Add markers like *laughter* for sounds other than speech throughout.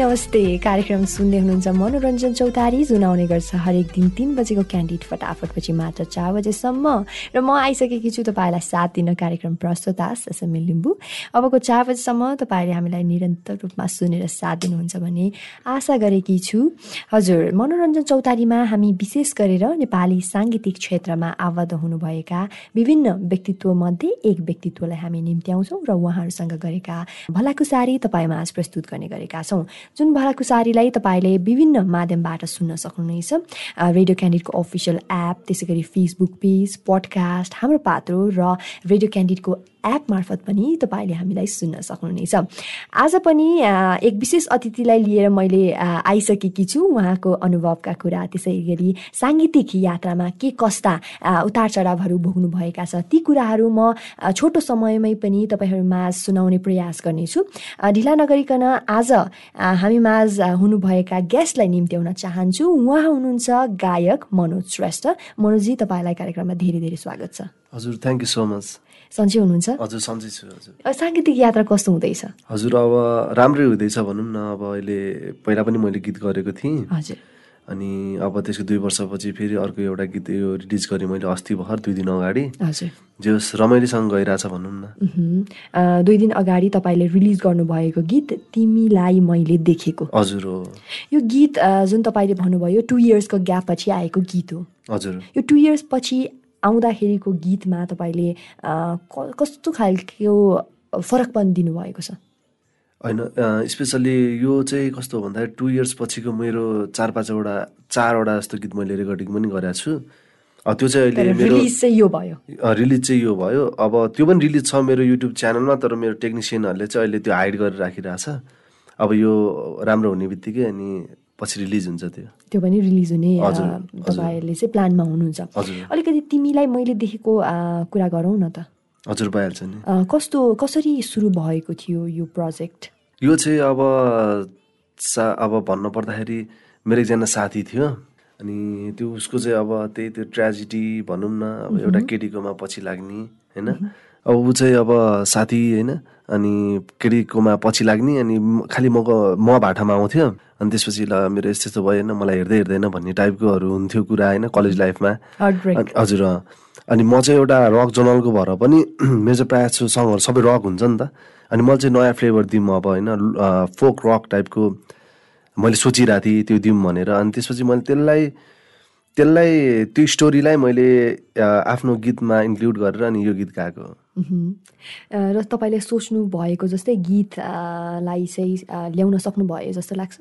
नमस्ते। कार्यक्रम सुन्दै हुनुहुन्छ मनोरञ्जन चौतारी। जुन आउने गर्छ हरेक दिन तिन बजेको क्यान्डिड फटाफटपछि मात्र चार बजेसम्म। र म आइसकेकी छु तपाईँलाई साथ दिन कार्यक्रम प्रस्तुता ससमी लिम्बू। अबको चार बजीसम्म तपाईँले हामीलाई निरन्तर रूपमा सुनेर साथ दिनुहुन्छ भन्ने आशा गरेकी छु। हजुर मनोरञ्जन चौतारीमा हामी विशेष गरेर नेपाली साङ्गीतिक क्षेत्रमा आबद्ध हुनुभएका विभिन्न व्यक्तित्वमध्ये एक व्यक्तित्वलाई हामी निम्त्याउँछौँ र उहाँहरूसँग गरेका भलाकुसारी तपाईँमा आज प्रस्तुत गर्ने गरेका छौँ। जुन भलाकुसारीलाई तपाईँले विभिन्न माध्यमबाट सुन्न सक्नुहुनेछ रेडियो क्यान्डिडको अफिसियल एप त्यसै गरी Facebook page podcast Hamro Patro र रेडियो क्यान्डिडको एप मार्फत पनि तपाईँले हामीलाई सुन्न सक्नुहुनेछ। आज पनि एक विशेष अतिथिलाई लिएर मैले आइसकेकी छु। उहाँको अनुभवका कुरा त्यसै गरी साङ्गीतिक यात्रामा के कस्ता उतार चढावहरू भोग्नुभएका छ ती कुराहरू म छोटो समयमै पनि तपाईँहरूमा सुनाउने प्रयास गर्नेछु। ढिला नगरिकन आज हामी माझ हुनुभएका गेस्टलाई निम्त्याउन चाहन्छु। उहाँ हुनुहुन्छ गायक मनोज श्रेष्ठ। मनोजी तपाईँलाई कार्यक्रममा धेरै धेरै स्वागत छ। हजुर थ्याङ्क यू सो मच सन्चै हुनुहुन्छ? हजुर सन्चै छु हजुर साङ्गीतिक यात्रा कस्तो हुँदैछ? हजुर अब राम्रै हुँदैछ भनौँ न अब अहिले पहिला पनि मैले गीत गरेको थिएँ। हजुर। अनि अब त्यसको दुई वर्षपछि फेरि अर्को एउटा गीत यो रिलिज गरेँ मैले अस्ति भर्खर दुई दिन अगाडि। हजुर। जे होस् रमाइलोसँग गइरहेछ भनौँ न। दुई दिन अगाडि तपाईँले रिलिज गर्नुभएको गीत तिमीलाई मैले देखेको। हजुर हो। यो गीत जुन तपाईँले भन्नुभयो टु इयर्सको ग्याप पछि आएको गीत हो। हजुर। यो टु इयर्स पछि आउँदाखेरिको गीतमा तपाईँले कस्तो खालको फरक पनि दिनुभएको छ? होइन स्पेसल्ली यो चाहिँ कस्तो भन्दाखेरि टु इयर्स पछिको मेरो चार पाँचवटा चारवटा जस्तो गीत मैले रेकर्डिङ पनि गरेको छु। त्यो चाहिँ अहिले मेरो रिलिज चाहिँ यो भयो। रिलिज चाहिँ यो भयो। अब त्यो पनि रिलिज छ मेरो युट्युब च्यानलमा तर मेरो टेक्निसियनहरूले चाहिँ अहिले त्यो हाइड गरेर राखिरहेछ अब यो राम्रो हुने बित्तिकै अनि पछि रिलिज हुन्छ त्यो। त्यो पनि रिलिज हुने तपाईँहरूले चाहिँ प्लानमा हुनुहुन्छ। अलिकति तिमीलाई मैले देखेको कुरा गरौँ न त। हजुर भइहाल्छ नि। कस्तो कसरी सुरु भएको थियो यो प्रोजेक्ट? यो चाहिँ अब सा अब भन्नु पर्दाखेरि मेरो एकजना साथी थियो अनि त्यो उसको चाहिँ अब त्यही त्यो ट्रेजेडी भनौँ न अब एउटा केटीकोमा पछि लाग्ने होइन? अब ऊ चाहिँ अब साथी होइन? अनि केटीकोमा पछि लाग्ने अनि खालि म म भाटामा आउँथ्यो। अनि त्यसपछि ल मेरो यस्तो यस्तो भयो होइन मलाई हेर्दै हेर्दैन भन्ने टाइपकोहरू हुन्थ्यो कुरा होइन कलेज लाइफमा। हजुर अनि म चाहिँ एउटा रक जर्नलको भएर पनि *clears throat* मेरो चाहिँ प्रायः जस्तो सङ्गहरू सबै रक हुन्छ नि त। अनि मैले चाहिँ नयाँ फ्लेभर दिउँ अब होइन फोक रक टाइपको मैले सोचिरहेको थिएँ त्यो दिउँ भनेर। अनि त्यसपछि मैले त्यसलाई त्यसलाई त्यो स्टोरीलाई मैले आफ्नो गीतमा इन्क्लुड गरेर अनि यो गीत गाएको। र तपाईँले सोच्नु भएको जस्तै गीतलाई चाहिँ ल्याउन सक्नुभयो जस्तो लाग्छ?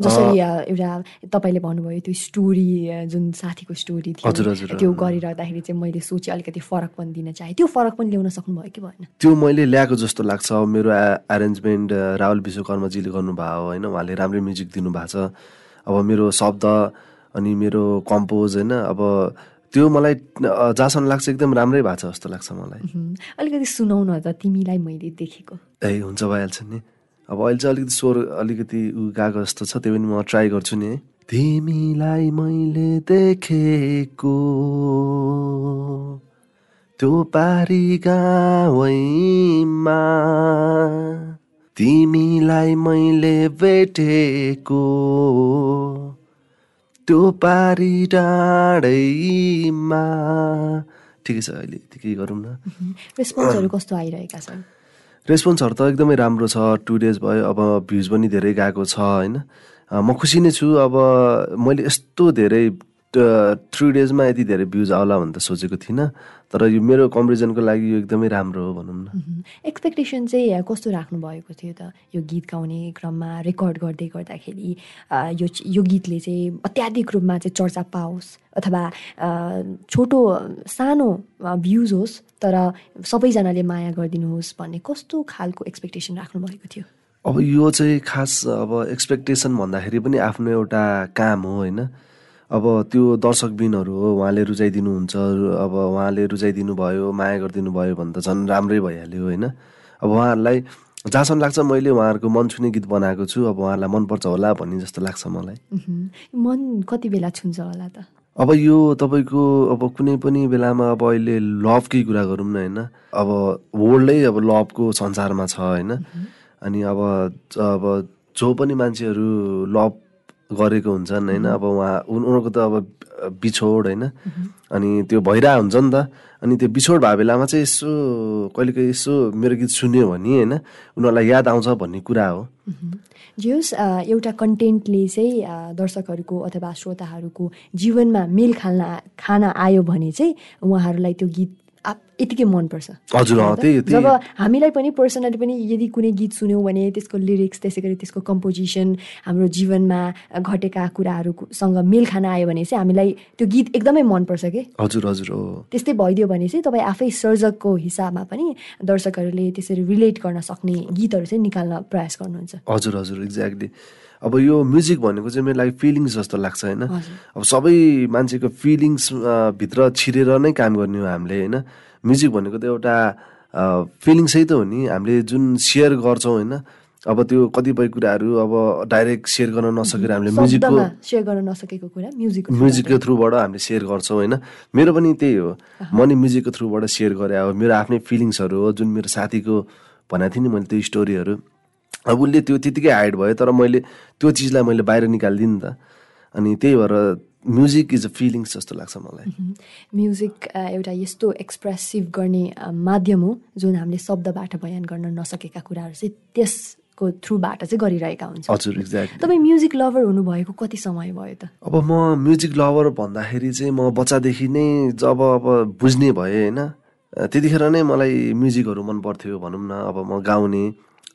जसरी एउटा तपाईँले भन्नुभयो त्यो स्टोरी जुन साथीको स्टोरी थियो त्यो गरिरहँदाखेरि चाहिँ मैले सोचेँ अलिकति फरक पनि दिन चाहेँ। त्यो फरक पनि ल्याउन सक्नुभयो कि भएन? त्यो मैले ल्याएको जस्तो लाग्छ। मेरो एरेन्जमेन्ट राहुल विश्वकर्माजीले गर्नुभयो होइन? उहाँले राम्रै म्युजिक दिनुभएको छ। अब मेरो शब्द अनि मेरो कम्पोज होइन? अब त्यो मलाई जहाँसम्म लाग्छ एकदम राम्रै भएको छ जस्तो लाग्छ मलाई। अलिकति सुनाउन त तिमीलाई मैले देखेको। ए हुन्छ भइहाल्छ नि। अब अहिले चाहिँ अलिकति स्वर अलिकति उ गएको जस्तो छ त्यो पनि म ट्राई गर्छु नि। है तिमीलाई मैले देखेको त्यो पारी गाउँमा तिमीलाई मैले भेटेको त्यो पारी डाँडैमा ठिकै छ अहिले यतिकै गरौँ न। *laughs* रेस्पोन्सहरू कस्तो आइरहेका छन्? रेस्पोन्सहरू त एकदमै राम्रो छ। टु डेज भयो अब भ्युज पनि धेरै गएको छ होइन? म खुसी नै छु। अब मैले यस्तो धेरै थ्री डेजमा यति धेरै भ्युज आउला भनेर त सोचेको थिइनँ तर यो मेरो कम्पेरिजनको लागि यो एकदमै राम्रो हो भनौँ न। एक्सपेक्टेसन चाहिँ कस्तो राख्नु भएको थियो त? यो गीत गाउने क्रममा रेकर्ड गर्दै गर्दाखेरि यो यो गीतले चाहिँ अत्याधिक रूपमा चाहिँ चर्चा पाओस् अथवा छोटो सानो भ्युज होस् तर सबैजनाले माया गरिदिनुहोस् भन्ने कस्तो खालको एक्सपेक्टेसन राख्नु भएको थियो? अब यो चाहिँ खास अब एक्सपेक्टेसन भन्दाखेरि पनि आफ्नो एउटा काम हो होइन? अब त्यो दर्शकबिनहरू हो उहाँले रुचाइदिनुहुन्छ अब उहाँले रुचाइदिनु भयो माया गरिदिनु भयो भने त झन् राम्रै भइहाल्यो होइन? अब उहाँहरूलाई जहाँसम्म लाग्छ मैले उहाँहरूको मन छुने गीत बनाएको छु अब उहाँहरूलाई मनपर्छ होला भन्ने जस्तो लाग्छ मलाई। मन कति बेला छुन्छ होला त? अब यो तपाईँको अब कुनै पनि बेलामा अब अहिले लभकै कुरा गरौँ न होइन? अब वर्ल्डै अब लभको संसारमा छ होइन? अनि अब अब जो पनि मान्छेहरू लभ गरेको हुन्छन् होइन? अब उहाँ उन- उनीहरूको त अब बिछोड होइन? अनि त्यो भइरहेको हुन्छ नि त। अनि त्यो बिछोड भएको बेलामा चाहिँ यसो कहिलेकाहीँ यसो मेरो गीत सुन्यो भने होइन? उनीहरूलाई याद आउँछ भन्ने कुरा हो। जे होस् एउटा कन्टेन्टले चाहिँ दर्शकहरूको अथवा श्रोताहरूको जीवनमा मेल खान खान आयो भने चाहिँ उहाँहरूलाई त्यो गीत यतिकै मनपर्छ। हजुर जब हामीलाई पनि पर्सनली पनि यदि कुनै गीत सुन्यौँ भने त्यसको लिरिक्स त्यसै गरी त्यसको कम्पोजिसन हाम्रो जीवनमा घटेका कुराहरूसँग मेल खान आयो भने चाहिँ हामीलाई त्यो गीत एकदमै मनपर्छ कि? हजुर हजुर हो। त्यस्तै भइदियो भने चाहिँ तपाईँ आफै सर्जकको हिसाबमा पनि दर्शकहरूले त्यसरी रिलेट गर्न सक्ने गीतहरू चाहिँ निकाल्न प्रयास गर्नुहुन्छ। हजुर हजुर एक्ज्याक्टली अब यो म्युजिक भनेको चाहिँ मेरो लागि फिलिङ्स जस्तो लाग्छ होइन। अब सबै मान्छेको फिलिङ्स भित्र छिरेर नै काम गर्ने हो हामीले होइन? म्युजिक भनेको त एउटा फिलिङ्सै त हो नि। हामीले जुन सेयर गर्छौँ होइन? अब त्यो कतिपय कुराहरू अब डाइरेक्ट सेयर गर्न नसकेर हामीले म्युजिकको सेयर गर्न नसकेको कुरा म्युजिकको म्युजिकको थ्रुबाट हामीले सेयर गर्छौँ होइन? मेरो पनि त्यही हो। म नि म्युजिकको थ्रुबाट सेयर गरेँ अब मेरो आफ्नै फिलिङ्सहरू हो। जुन मेरो साथीको भनेको थिएँ नि मैले त्यो स्टोरीहरू अब उसले त्यो त्यतिकै हाइड भयो तर मैले त्यो चिजलाई मैले बाहिर निकालिदिएँ नि त। अनि त्यही भएर म्युजिक इज अ फिलिङ्स जस्तो लाग्छ मलाई। म्युजिक एउटा यस्तो एक्सप्रेसिभ गर्ने माध्यम हो जुन हामीले शब्दबाट बयान गर्न नसकेका कुराहरू चाहिँ त्यसको थ्रुबाट चाहिँ गरिरहेका हुन्छौँ। हजुर एक्ज्याक्टली तपाईँ म्युजिक लभर हुनुभएको कति समय भयो त? अब म म्युजिक लभर भन्दाखेरि चाहिँ म बच्चादेखि नै जब अब बुझ्ने भएँ होइन? त्यतिखेर नै मलाई म्युजिकहरू मन पर्थ्यो भनौँ न। अब म गाउने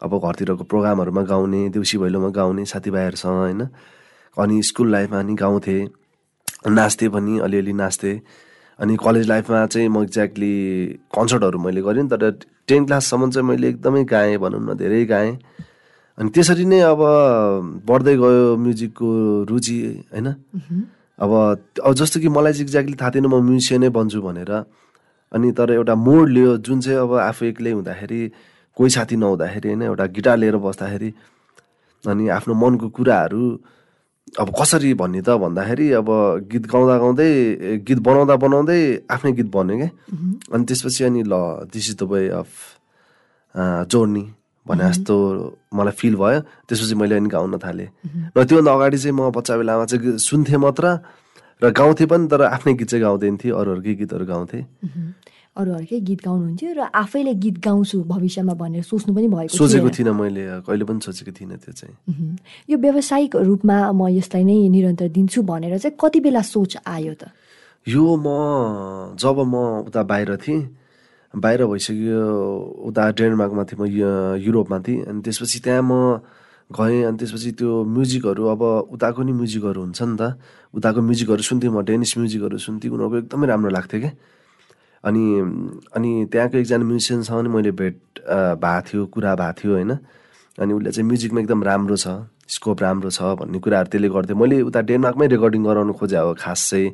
अब घरतिरको प्रोग्रामहरूमा गाउने देउसी भैलोमा गाउने साथीभाइहरूसँग होइन? अनि स्कुल लाइफमा नि गाउँथेँ नाच्थेँ पनि अलिअलि नाच्थेँ। अनि कलेज लाइफमा चाहिँ म एक्ज्याक्टली कन्सर्टहरू मैले गरेँ तर टेन क्लाससम्म चाहिँ मैले एकदमै गाएँ भनौँ न धेरै गाएँ। अनि त्यसरी नै अब बढ्दै गयो म्युजिकको रुचि होइन? अब अब जस्तो कि मलाई चाहिँ एक्ज्याक्टली थाहा थिएन म म्युजिसियनै बन्छु भनेर। अनि तर एउटा मोड लियो जुन चाहिँ अब आफू एक्लै हुँदाखेरि कोही साथी नहुँदाखेरि होइन एउटा गिटार लिएर बस्दाखेरि अनि आफ्नो मनको कुराहरू अब कसरी भन्ने त भन्दाखेरि अब गीत गाउँदा गाउँदै गीत बनाउँदा बनाउँदै आफ्नै गीत बन्यो क्या अनि त्यसपछि अनि ल this is the way of जोड्ने भने जस्तो मलाई फिल भयो। त्यसपछि मैले अनि गाउन थालेँ। र त्योभन्दा अगाडि चाहिँ म बच्चा बेलामा चाहिँ सुन्थेँ मात्र र गाउँथेँ पनि तर आफ्नै गीत चाहिँ गाउँदैन थिएँ अरूहरूकै गीतहरू गाउँथेँ। मह्म। अरूहरूकै गीत गाउनुहुन्थ्यो र आफैले गीत गाउँछु भविष्यमा भनेर सोच्नु पनि भएको सोचेको। थिइनँ मैले कहिले पनि सोचेको थिइनँ त्यो चाहिँ। यो व्यावसायिक रूपमा म यसलाई नै निरन्तर दिन्छु भनेर चाहिँ कति बेला सोच आयो त यो म जब म उता बाहिर थिएँ बाहिर भइसक्यो उता डेनमार्कमा थिएँ म युरोपमा थिएँ अनि त्यसपछि त्यहाँ म गएँ अनि त्यसपछि त्यो म्युजिकहरू अब उताको नि म्युजिकहरू हुन्छ नि त उताको म्युजिकहरू सुन्थेँ म डेनिस म्युजिकहरू सुन्थेँ उनीहरूको एकदमै राम्रो लाग्थ्यो क्या अनि अनि त्यहाँको एकजना म्युजिसियनसँग नि मैले भेट भएको थियो कुरा भएको थियो होइन? अनि उसले चाहिँ म्युजिकमा एकदम राम्रो छ स्कोप राम्रो छ भन्ने कुराहरू त्यसले गर्थ्यो। मैले उता डेनमार्कमै रेकर्डिङ गराउनु खोजे हो खास चाहिँ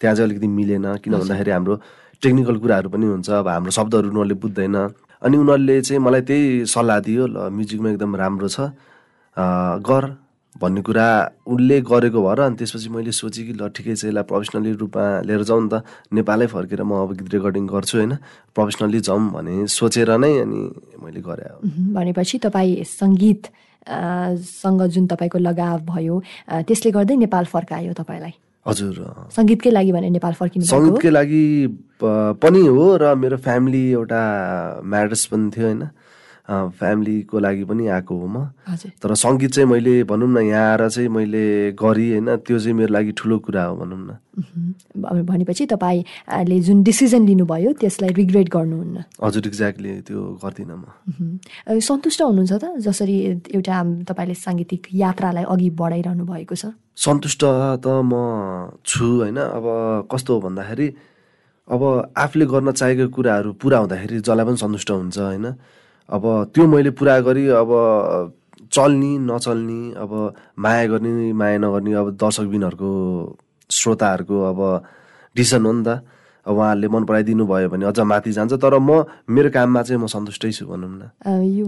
त्यहाँ चाहिँ अलिकति मिलेन किन भन्दाखेरि हाम्रो टेक्निकल कुराहरू पनि हुन्छ अब हाम्रो शब्दहरू उनीहरूले बुझ्दैन। अनि उनीहरूले चाहिँ मलाई त्यही सल्लाह दियो ल म्युजिकमा एकदम राम्रो छ गर। भन्ने कुरा उनले गरेको भएर अनि त्यसपछि मैले सोचेँ कि ल ठिकै छ यसलाई प्रोफेसनली रूपमा लिएर जाउँ नि त नेपालै फर्केर म अब गीत रेकर्डिङ गर्छु होइन प्रोफेसनली जाउँ भने सोचेर नै अनि मैले गरेँ। भनेपछि तपाईँ सङ्गीत सँग जुन तपाईँको लगाव भयो त्यसले गर्दै नेपाल फर्कायो तपाईँलाई हजुर। सङ्गीतकै लागि भने नेपाल फर्किनु? सङ्गीतकै लागि पनि हो र मेरो फ्यामिली एउटा म्याटर्स पनि थियो होइन फ्यामिलीको लागि पनि आएको हो म। तर सङ्गीत चाहिँ मैले भनौँ न यहाँ आएर चाहिँ मैले गरेँ होइन त्यो चाहिँ मेरो लागि ठुलो कुरा हो भनौँ न। भनेपछि तपाईँले जुन डिसिजन लिनुभयो त्यसलाई रिग्रेट गर्नुहुन्न। हजुर एक्ज्याक्टली त्यो गर्दिनँ म। सन्तुष्ट हुनुहुन्छ त? जसरी एउटा तपाईँले साङ्गीतिक यात्रालाई अघि बढाइरहनु भएको छ। सन्तुष्ट त म छु होइन। अब कस्तो हो भन्दाखेरि अब आफूले गर्न चाहेको कुराहरू पुरा हुँदाखेरि जसलाई पनि सन्तुष्ट हुन्छ होइन। अब त्यो मैले पुरा गरी अब चल्ने नचल्ने अब माया गर्ने माया नगर्ने अब दर्शकबिनहरूको श्रोताहरूको अब डिसिसन हो नि त। उहाँहरूले मन पराइदिनु भयो भने अझ माथि जान्छ। तर म मेरो काममा चाहिँ म सन्तुष्टै छु भनौँ न। यो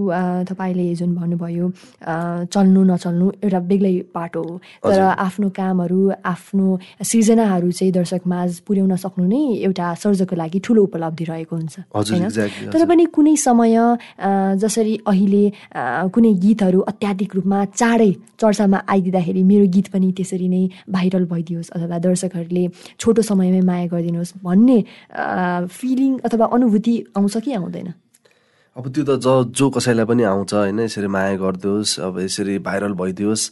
तपाईँले जुन भन्नुभयो अ, चल्नु नचल्नु एउटा बेग्लै पाटो हो। तर आफ्नो कामहरू आफ्नो सिर्जनाहरू चाहिँ दर्शकमाझ पुर्याउन सक्नु नै एउटा सर्जकको लागि ठुलो उपलब्धि रहेको हुन्छ। होइन? तर पनि कुनै समय जसरी अहिले कुनै गीतहरू अत्याधिक रूपमा चाँडै चर्चामा आइदिँदाखेरि मेरो गीत पनि त्यसरी नै भाइरल भइदियोस् अथवा दर्शकहरूले छोटो समयमै माया गरिदिनुहोस् भन्ने फिलिङ अथवा अनुभूति आउँछ कि आउँदैन? अब त्यो त ज जो कसैलाई पनि आउँछ होइन यसरी माया गरिदियोस् अब यसरी भाइरल भइदियोस्।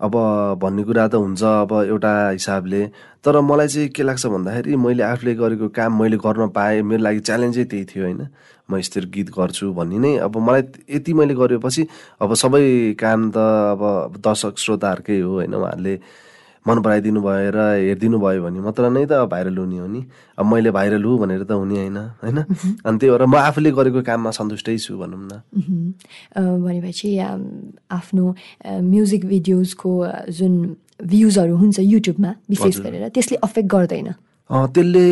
अब भन्ने कुरा त हुन्छ अब एउटा हिसाबले। तर मलाई चाहिँ के लाग्छ भन्दाखेरि मैले आफूले गरेको काम मैले गर्न पाएँ मेरो लागि च्यालेन्जै त्यही थियो होइन। म यस्तरी गीत गर्छु भन्ने नै अब मलाई यति मैले गरेपछि अब सबै काम त अब दर्शक श्रोताहरूकै हो होइन उहाँहरूले मन पराइदिनु भयो र हेरिदिनु भयो भने मात्र नै त भाइरल हुने हो नि। अब मैले भाइरल हुँ भनेर त हुने होइन होइन? *laughs* अनि त्यही भएर म आफूले गरेको काममा सन्तुष्टै छु भनौँ न। भनेपछि आफ्नो म्युजिक भिडियोजको जुन भ्युजहरू हुन्छ युट्युबमा विशेष गरेर त्यसले अफेक्ट गर्दैन। त्यसले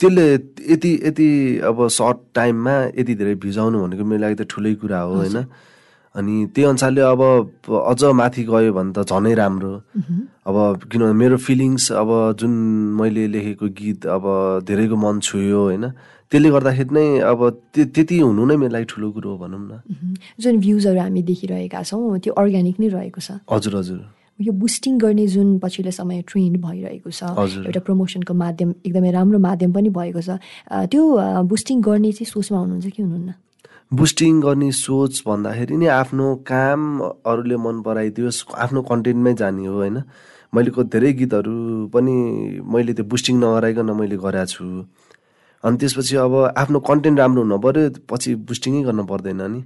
त्यसले यति यति अब सर्ट टाइममा यति धेरै भिजाउनु भनेको मेरो लागि त ठुलै कुरा हो होइन? अनि त्यही अनुसारले अब अझ माथि गयो भने त झनै राम्रो। अब किनभने मेरो फिलिङ्स अब जुन मैले लेखेको गीत अब धेरैको मन छुयो होइन त्यसले गर्दाखेरि नै अब त्य- त्यति हुनु नै मेरो लागि ठुलो कुरो हो भनौँ न। जुन भ्युजहरू हामी देखिरहेका छौँ त्यो अर्ग्यानिक नै रहेको छ। हजुर हजुर। यो बुस्टिङ गर्ने जुन पछिल्लो समय ट्रेन्ड भइरहेको छ। एउटा प्रमोसनको माध्यम एकदमै राम्रो माध्यम पनि भएको छ। त्यो बुस्टिङ गर्ने चाहिँ सोचमा हुनुहुन्छ कि हुनुहुन्न? बुस्टिङ गर्ने सोच भन्दाखेरि नि आफ्नो काम अरूले मन पराइदियोस् आफ्नो कन्टेन्टमै जाने हो होइन? मैले धेरै गीतहरू पनि मैले त्यो बुस्टिङ नगराइकन मैले गरेको छु। अनि त्यसपछि अब आफ्नो कन्टेन्ट राम्रो हुनु पऱ्यो पछि बुस्टिङै गर्न पर्दैन नि।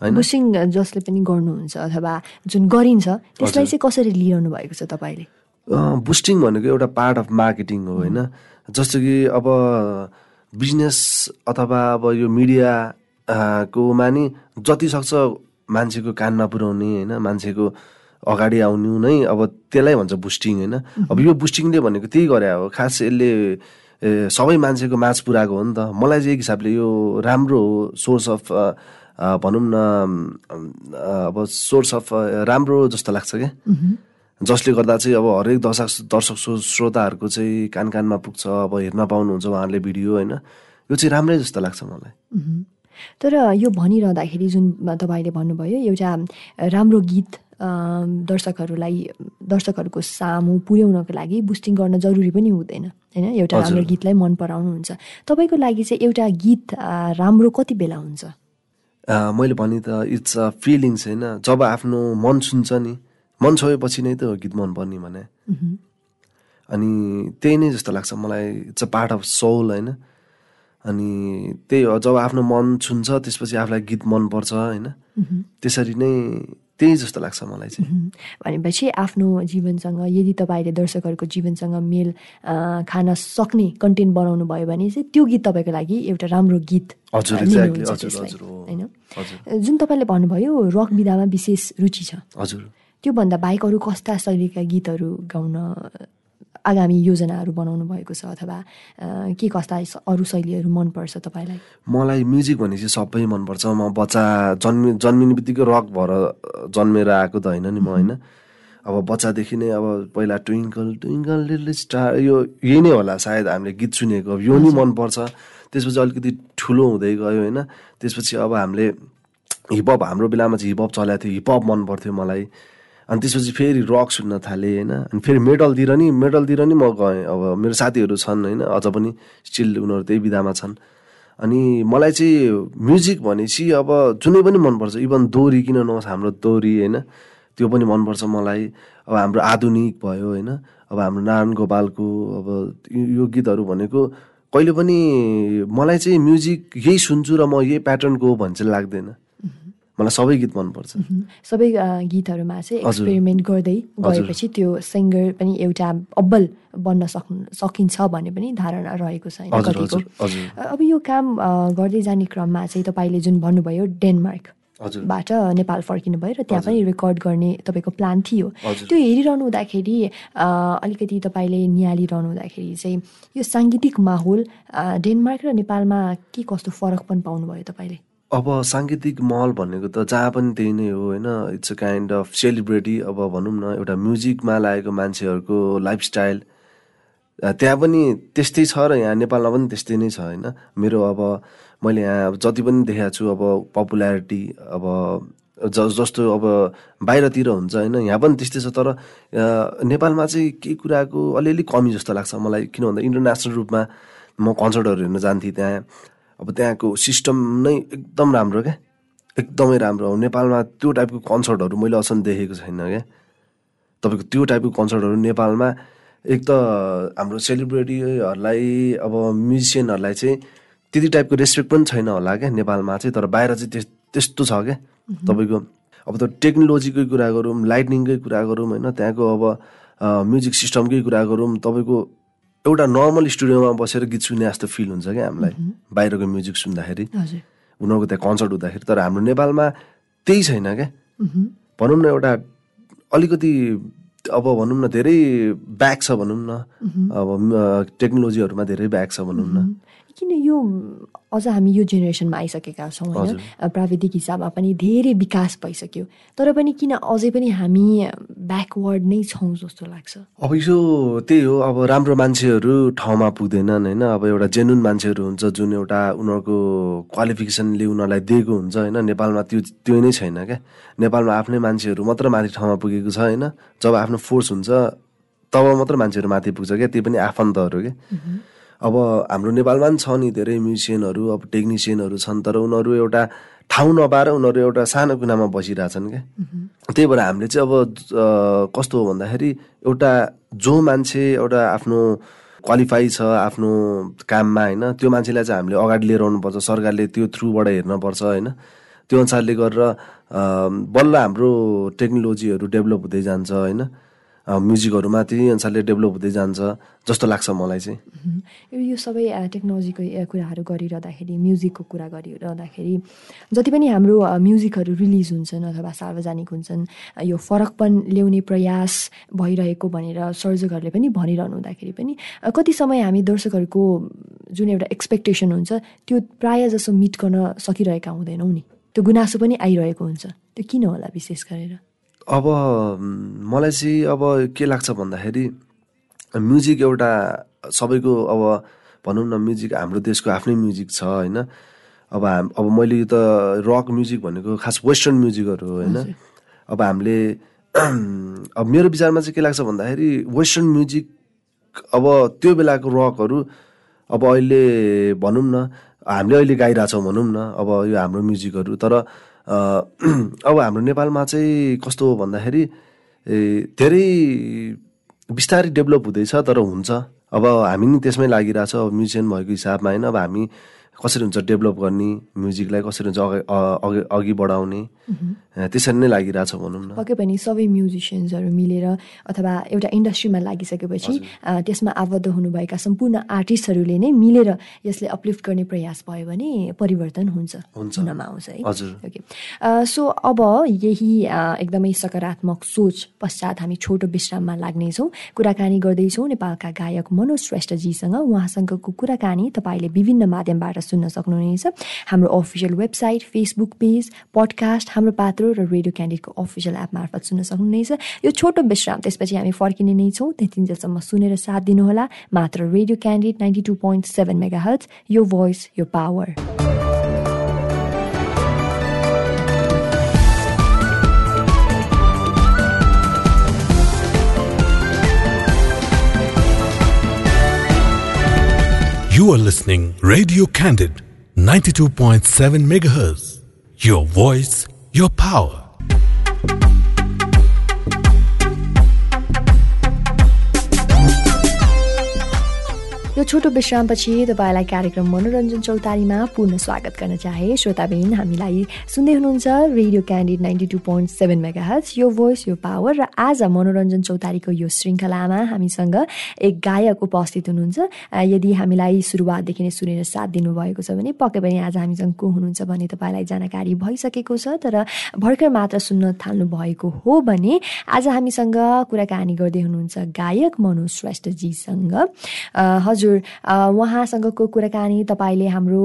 होइन? बुस्टिङ जसले पनि गर्नुहुन्छ अथवा जुन गरिन्छ त्यसलाई चाहिँ कसरी लिइरहनु भएको छ तपाईँले? बुस्टिङ भनेको एउटा पार्ट अफ मार्केटिङ हो होइन? जस्तो कि अब बिजनेस अथवा अब यो मिडिया कोमा नि जति सक्छ मान्छेको कानमा पुर्याउने होइन मान्छेको अगाडि आउनु नै अब त्यसलाई भन्छ बुस्टिङ होइन। अब यो बुस्टिङले भनेको त्यही गरे हो खास यसले सबै मान्छेको माझ पुऱ्याएको हो नि त। मलाई चाहिँ एक हिसाबले यो राम्रो हो सोर्स अफ भनौँ न अब सोर्स अफ राम्रो जस्तो लाग्छ क्या। जसले गर्दा चाहिँ अब हरेक दर्शक दर्शक श्रो- श्रोताहरूको चाहिँ कान कानमा पुग्छ अब हेर्न पाउनुहुन्छ उहाँहरूले भिडियो होइन। यो चाहिँ राम्रै जस्तो लाग्छ मलाई। तर यो भनिरहँदाखेरि जुन तपाईँले भन्नुभयो एउटा राम्रो गीत दर्शकहरूलाई दर्शकहरूको सामु पुर्याउनको लागि बुस्टिङ गर्न जरुरी पनि हुँदैन होइन? एउटा राम्रो गीतलाई मन पराउनुहुन्छ। तपाईँको लागि चाहिँ एउटा गीत राम्रो कति बेला हुन्छ? मैले भने त इट्स अ फिलिङ्स होइन? जब आफ्नो मन छुन्छ नि मन छोएपछि नै त गीत मन पर्ने भने। अनि त्यही नै जस्तो लाग्छ मलाई। It's a part of soul होइन? अनि त्यही हो जब आफ्नो मन छुन्छ त्यसपछि आफूलाई गीत मनपर्छ होइन? त्यसरी नै त्यही जस्तो लाग्छ मलाई चाहिँ। भनेपछि आफ्नो जीवनसँग यदि तपाईँले दर्शकहरूको जीवनसँग मेल खान सक्ने कन्टेन्ट बनाउनु भयो भने चाहिँ त्यो गीत तपाईँको लागि एउटा राम्रो गीत हजुर। होइन? जुन तपाईँले भन्नुभयो रक विधामा विशेष रुचि छ। हजुर। त्योभन्दा बाहेक अरू कस्ता शैलीका गीतहरू गाउन आगामी योजनाहरू बनाउनु भएको छ अथवा के कस्ता अरू शैलीहरू मनपर्छ तपाईँलाई? मलाई म्युजिक भनेपछि सबै मनपर्छ। म बच्चा जन्मि जन्मिने बित्तिकै रक भएर जन्मेर आएको त होइन नि म होइन। अब बच्चादेखि नै अब पहिला ट्विङ्कल ट्विङ्कल लिटल स्टार यो यही नै होला सायद हामीले गीत सुनेको। अब यो नि मनपर्छ। त्यसपछि अलिकति ठुलो हुँदै गयो होइन। त्यसपछि अब हामीले हिपहप हाम्रो बेलामा चाहिँ हिपहप चलेको थियो। हिपहप मन पर्थ्यो मलाई। अनि त्यसपछि फेरि रक सुन्न थालेँ होइन? अनि फेरि मेटलतिर नि मेटलतिर नि म गएँ। अब मेरो साथीहरू छन् होइन? अझ पनि स्टिल उनीहरू त्यही विधामा छन्। अनि मलाई चाहिँ म्युजिक भनेपछि अब जुनै पनि मनपर्छ। इभन दोहोरी किन नहोस् हाम्रो दोहोरी होइन? त्यो पनि मनपर्छ मलाई। अब हाम्रो आधुनिक भयो होइन? अब हाम्रो नारायण गोपालको अब यो गीतहरू भनेको कहिले पनि मलाई चाहिँ म्युजिक यही सुन्छु र म यही प्याटर्नको हो भन्ने चाहिँ लाग्दैन। मलाई सबै गीत मनपर्छ। सबै गीतहरूमा चाहिँ। एक्सपेरिमेन्ट गर्दै गएपछि त्यो सिङ्गर पनि एउटा अब्बल बन्न सक्नु सकिन्छ भन्ने पनि धारणा रहेको छ कतिको। अब यो काम गर्दै जाने क्रममा चाहिँ तपाईँले जुन भन्नुभयो डेनमार्क बाट नेपाल फर्किनु भयो र त्यहाँ पनि रेकर्ड गर्ने तपाईँको प्लान थियो। त्यो हेरिरहनु हुँदाखेरि अलिकति तपाईँले निहालिरहनु हुँदाखेरि चाहिँ यो साङ्गीतिक माहौल डेनमार्क र नेपालमा के कस्तो फरक पनि पाउनुभयो तपाईँले? अब साङ्गीतिक महल भनेको त जहाँ पनि त्यही नै हो होइन? It's a kind of celebrity अब भनौँ न एउटा म्युजिकमा लागेको मान्छेहरूको लाइफस्टाइल त्यहाँ पनि त्यस्तै छ र यहाँ नेपालमा पनि त्यस्तै नै छ होइन? मेरो अब मैले यहाँ जति पनि देखाएको छु अब पपुल्यारिटी अब ज जस्तो अब बाहिरतिर हुन्छ होइन? यहाँ पनि त्यस्तै छ तर नेपालमा चाहिँ केही कुराको अलिअलि कमी जस्तो लाग्छ मलाई। किन भन्दा इन्टरनेसनल रूपमा म कन्सर्टहरू हेर्न जान्थेँ त्यहाँ। अब त्यहाँको सिस्टम नै एकदम राम्रो क्या। एकदमै राम्रो। अब नेपालमा त्यो टाइपको कन्सर्टहरू मैले अचम्म देखेको छैन क्या। तपाईँको त्यो टाइपको कन्सर्टहरू नेपालमा एक त हाम्रो सेलिब्रिटीहरूलाई अब म्युजिसियनहरूलाई चाहिँ त्यति टाइपको रेस्पेक्ट पनि छैन होला क्या नेपालमा चाहिँ। तर बाहिर चाहिँ त्यस त्यस्तो छ क्या। तपाईँको अब त टेक्नोलोजीकै कुरा गरौँ लाइटनिङकै कुरा गरौँ होइन। त्यहाँको अब म्युजिक सिस्टमकै कुरा गरौँ। तपाईँको एउटा नर्मल स्टुडियोमा बसेर गीत सुन्ने जस्तो फिल हुन्छ क्या हामीलाई। बाहिरको म्युजिक सुन्दाखेरि। उनीहरूको त्यहाँ कन्सर्ट हुँदाखेरि। तर हाम्रो नेपालमा त्यही छैन क्या। मह्म। भनौँ न एउटा अलिकति अब भनौँ न धेरै ब्याक छ भनौँ न। अब म- टेक्नोलोजीहरूमा धेरै ब्याक छ भनौँ न। किन यो अझ हामी यो जेनेरेसनमा आइसकेका छौँ होइन? प्राविधिक हिसाबमा पनि धेरै विकास भइसक्यो। तर पनि किन अझै पनि हामी ब्याकवर्ड नै छौँ जस्तो लाग्छ? अब यो त्यही हो अब राम्रो मान्छेहरू ठाउँमा पुग्दैनन् होइन? अब एउटा जेन्युन मान्छेहरू हुन्छ जुन एउटा उनीहरूको क्वालिफिकेसनले उनीहरूलाई दिएको हुन्छ होइन? नेपालमा त्यो त्यो नै छैन क्या। नेपालमा आफ्नै मान्छेहरू मात्र माथि ठाउँमा पुगेको छ होइन? जब आफ्नो फोर्स हुन्छ तब मात्र मान्छेहरू माथि पुग्छ क्या। त्यो पनि आफन्तहरू क्या। अब हाम्रो नेपालमा पनि छ नि धेरै म्युजिसियनहरू अब टेक्निसियनहरू छन् तर उनीहरू एउटा ठाउँ नपाएर उनीहरू एउटा सानो कुनामा बसिरहेछन् क्या। त्यही भएर हामीले चाहिँ अब कस्तो हो भन्दाखेरि एउटा जो मान्छे एउटा आफ्नो क्वालिफाई छ आफ्नो काममा होइन त्यो मान्छेलाई चाहिँ हामीले अगाडि लिएर आउनुपर्छ सरकारले त्यो थ्रुबाट हेर्नुपर्छ होइन। त्यो अनुसारले गरेर बल्ल हाम्रो टेक्नोलोजीहरू डेभलप हुँदै जान्छ होइन। अ, म्युजिकहरूमा त्यही अनुसारले डेभलप हुँदै जान्छ जस्तो लाग्छ मलाई चाहिँ। यो सबै टेक्नोलोजीको कुराहरू गरिरहँदाखेरि म्युजिकको कुरा गरिरहँदाखेरि जति पनि हाम्रो म्युजिकहरू रिलिज हुन्छन् अथवा सार्वजनिक हुन्छन् यो फरकपन ल्याउने प्रयास भइरहेको भनेर सर्जकहरूले पनि भनिरहनु हुँदाखेरि पनि कति समय हामी दर्शकहरूको जुन एउटा एक्सपेक्टेसन हुन्छ त्यो प्रायः जसो मिट गर्न सकिरहेका हुँदैनौँ नि। त्यो गुनासो पनि आइरहेको हुन्छ। त्यो किन होला विशेष गरेर? अब मलाई चाहिँ अब के लाग्छ भन्दाखेरि म्युजिक एउटा सबैको अब भनौँ न म्युजिक हाम्रो देशको आफ्नै म्युजिक छ होइन? अब हाम अब मैले यो त रक म्युजिक भनेको खास वेस्टर्न म्युजिकहरू हो होइन? अब हामीले अब मेरो विचारमा चाहिँ के लाग्छ भन्दाखेरि वेस्टर्न म्युजिक अब त्यो बेलाको रकहरू अब अहिले भनौँ न हामीले अहिले गाइरहेछौँ भनौँ न अब यो हाम्रो म्युजिकहरू तर *clears throat* अब हाम्रो नेपालमा चाहिँ कस्तो हो भन्दाखेरि धेरै बिस्तारै डेभलप हुँदैछ तर हुन्छ। अब हामी नि त्यसमै लागिरहेछ। अब म्युजिसियन भएको हिसाबमा होइन अब हामी कसरी हुन्छ डेभलप गर्ने म्युजिकलाई कसरी हुन्छ अघि अघि बढाउने। त्यसरी नै लागिरहेछ भनौँ न। पक्कै पनि सबै म्युजिसियन्सहरू मिलेर अथवा एउटा इन्डस्ट्रीमा लागिसकेपछि त्यसमा आबद्ध हुनुभएका सम्पूर्ण आर्टिस्टहरूले नै मिलेर यसले अपलिफ्ट गर्ने प्रयास भयो भने परिवर्तन हुन्छ। हुन्छ। हुनमा आउँछ है। हजुर। ओके सो अब यही एकदमै सकारात्मक सोच पश्चात हामी छोटो विश्राममा लाग्नेछौँ। कुराकानी गर्दैछौँ नेपालका गायक मनोज श्रेष्ठजीसँग। उहाँसँगको कुराकानी तपाईँले विभिन्न माध्यमबाट सुन्न सक्नुहुनेछ। हाम्रो official website Facebook page podcast Hamro Patro र रेडियो क्यान्डिडको अफिसियल एप मार्फत सुन्न सक्नुहुनेछ। यो छोटो विश्राम त्यसपछि हामी फर्किने नै छौँ। त्यतिन्जेलसम्म सुनेर साथ दिनुहोला। मात्र radio Candid ninety two point seven mega hertz यो भोइस यो power You are listening Radio Candid 92.7 MHz. Your voice, your power. यो छोटो विश्रामपछि तपाईँलाई कार्यक्रम मनोरञ्जन चौतारीमा पुनः स्वागत गर्न चाहे। श्रोताबिन हामीलाई सुन्दै हुनुहुन्छ radio candid ninety two point seven megahertz यो भोइस यो पावर र आज मनोरञ्जन चौतारीको यो श्रृङ्खलामा हामीसँग एक गायक उपस्थित हुनुहुन्छ। यदि हामीलाई सुरुवातदेखि नै सुनेर साथ दिनुभएको छ भने पक्कै पनि आज हामीसँग को हुनुहुन्छ भने तपाईँलाई जानकारी भइसकेको छ। तर भर्खर मात्र सुन्न थाल्नु भएको हो भने आज हामीसँग कुराकानी गर्दै हुनुहुन्छ गायक मनोज श्रेष्ठजीसँग हजुर हजुर उहाँसँगको कुराकानी तपाईँले हाम्रो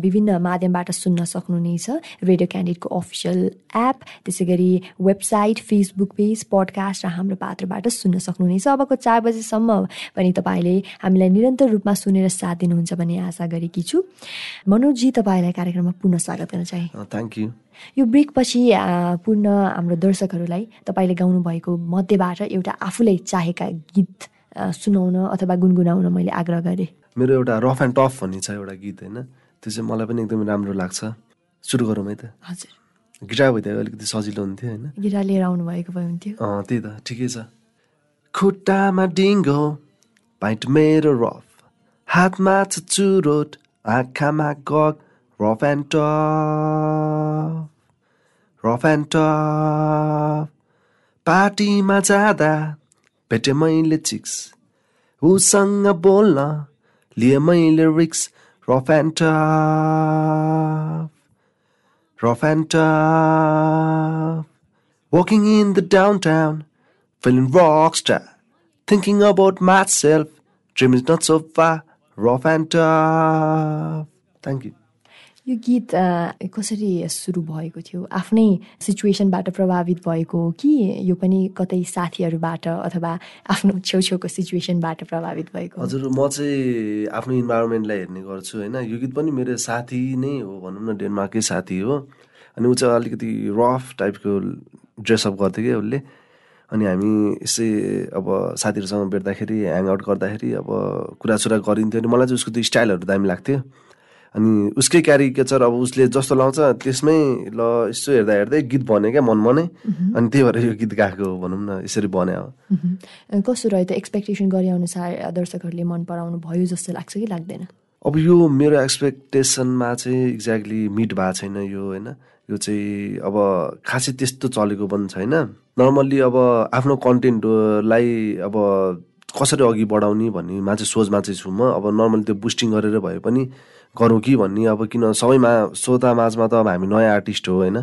विभिन्न माध्यमबाट सुन्न सक्नुहुनेछ रेडियो क्यान्डिडको अफिसियल एप त्यसै गरी वेबसाइट फेसबुक पेज पडकास्ट र हाम्रो पात्रबाट सुन्न सक्नुहुनेछ अबको चार बजीसम्म पनि तपाईँले हामीलाई निरन्तर रूपमा सुनेर साथ दिनुहुन्छ भन्ने आशा गरेकी छु। मनोजजी तपाईँलाई कार्यक्रममा पुनः स्वागत गर्न चाहे। थ्याङ्क यू यो ब्रेकपछि पूर्ण हाम्रो दर्शकहरूलाई तपाईँले गाउनुभएको मध्येबाट एउटा आफूलाई चाहेका गीत सुनाउन अथवा गुनगुनाउन मैले आग्रह गरेँ। मेरो एउटा रफ एन्ड टफ भन्ने छ एउटा गीत होइन? त्यो चाहिँ मलाई पनि एकदमै राम्रो लाग्छ। सुरु गरौँ है त। हजुर। गिटार भइदियो अलिकति सजिलो हुन्थ्यो होइन? गिटार लिएर आउनु भएको भए हुन्थ्यो। अँ त्यही त। ठिकै छ। खुट्टामा डिङ्गो पाइन्ट मेरो रफ हातमा छ चुरोट आँखामा गग। Rough and tough rough and tough पार्टीमा जाँदा Better lyrics. who sung Ebola, Lear my lyrics, rough and tough, rough and tough. Walking in the downtown, feeling rockstar, thinking about myself, dream is not so far, rough and tough. Thank you. यो गीत कसरी सुरु भएको थियो? आफ्नै सिचुएसनबाट प्रभावित भएको हो कि यो पनि कतै साथीहरूबाट अथवा आफ्नो छेउछेउको सिचुएसनबाट प्रभावित भएको हजुर म चाहिँ आफ्नो इन्भाइरोमेन्टलाई हेर्ने गर्छु होइन? यो गीत पनि मेरो साथी नै हो भनौँ न डेनमार्कै साथी हो। अनि ऊ चाहिँ अलिकति रफ टाइपको ड्रेसअप गर्थ्यो क्या उसले। अनि हामी यसै अब साथीहरूसँग भेट्दाखेरि ह्याङआउट गर्दाखेरि अब कुरासुरा गरिन्थ्यो। अनि मलाई चाहिँ उसको त्यो स्टाइलहरू दामी लाग्थ्यो। अनि उसकै क्यारिकेचर अब उसले जस्तो लाउँछ त्यसमै ल यसो हेर्दा हेर्दै गीत बन्यो क्या मनमा नै अनि त्यही भएर यो गीत गाएको भनौँ न यसरी बन्यो कस्तो रह्यो त एक्सपेक्टेसन गरे अनुसार दर्शकहरूले मन पराउनु भयो जस्तो लाग्छ कि लाग्दैन? अब यो मेरो एक्सपेक्टेसनमा चाहिँ एक्ज्याक्टली मिट भएको छैन यो होइन। यो चाहिँ अब खासै त्यस्तो चलेको पनि छैन। नर्मल्ली अब आफ्नो कन्टेन्टलाई अब कसरी अघि बढाउने भन्नेमा चाहिँ सोचमा चाहिँ छु म। अब नर्मली त्यो बुस्टिङ गरेर भए पनि गरौँ कि भन्ने अब किन सबैमा श्रोता माझमा त अब हामी नयाँ आर्टिस्ट हो होइन?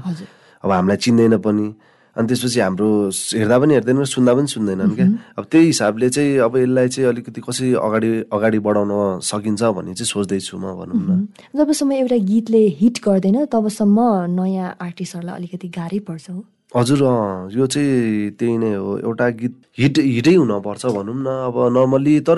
अब हामीलाई चिन्दैन पनि। अनि त्यसपछि हाम्रो हेर्दा पनि हेर्दैन सुन्दा पनि सुन्दैनन् क्या। अब त्यही हिसाबले चाहिँ अब यसलाई चाहिँ अलिकति कसरी अगाडि अगाडि बढाउन सकिन्छ भन्ने चाहिँ सोच्दैछु म भनौँ न। जबसम्म एउटा गीतले हिट गर्दैन तबसम्म नयाँ आर्टिस्टहरूलाई अलिकति गाह्रै पर्छ हो। हजुर यो चाहिँ त्यही नै हो। एउटा गीत हिट हिटै हुनपर्छ भनौँ न। अब नर्मल्ली तर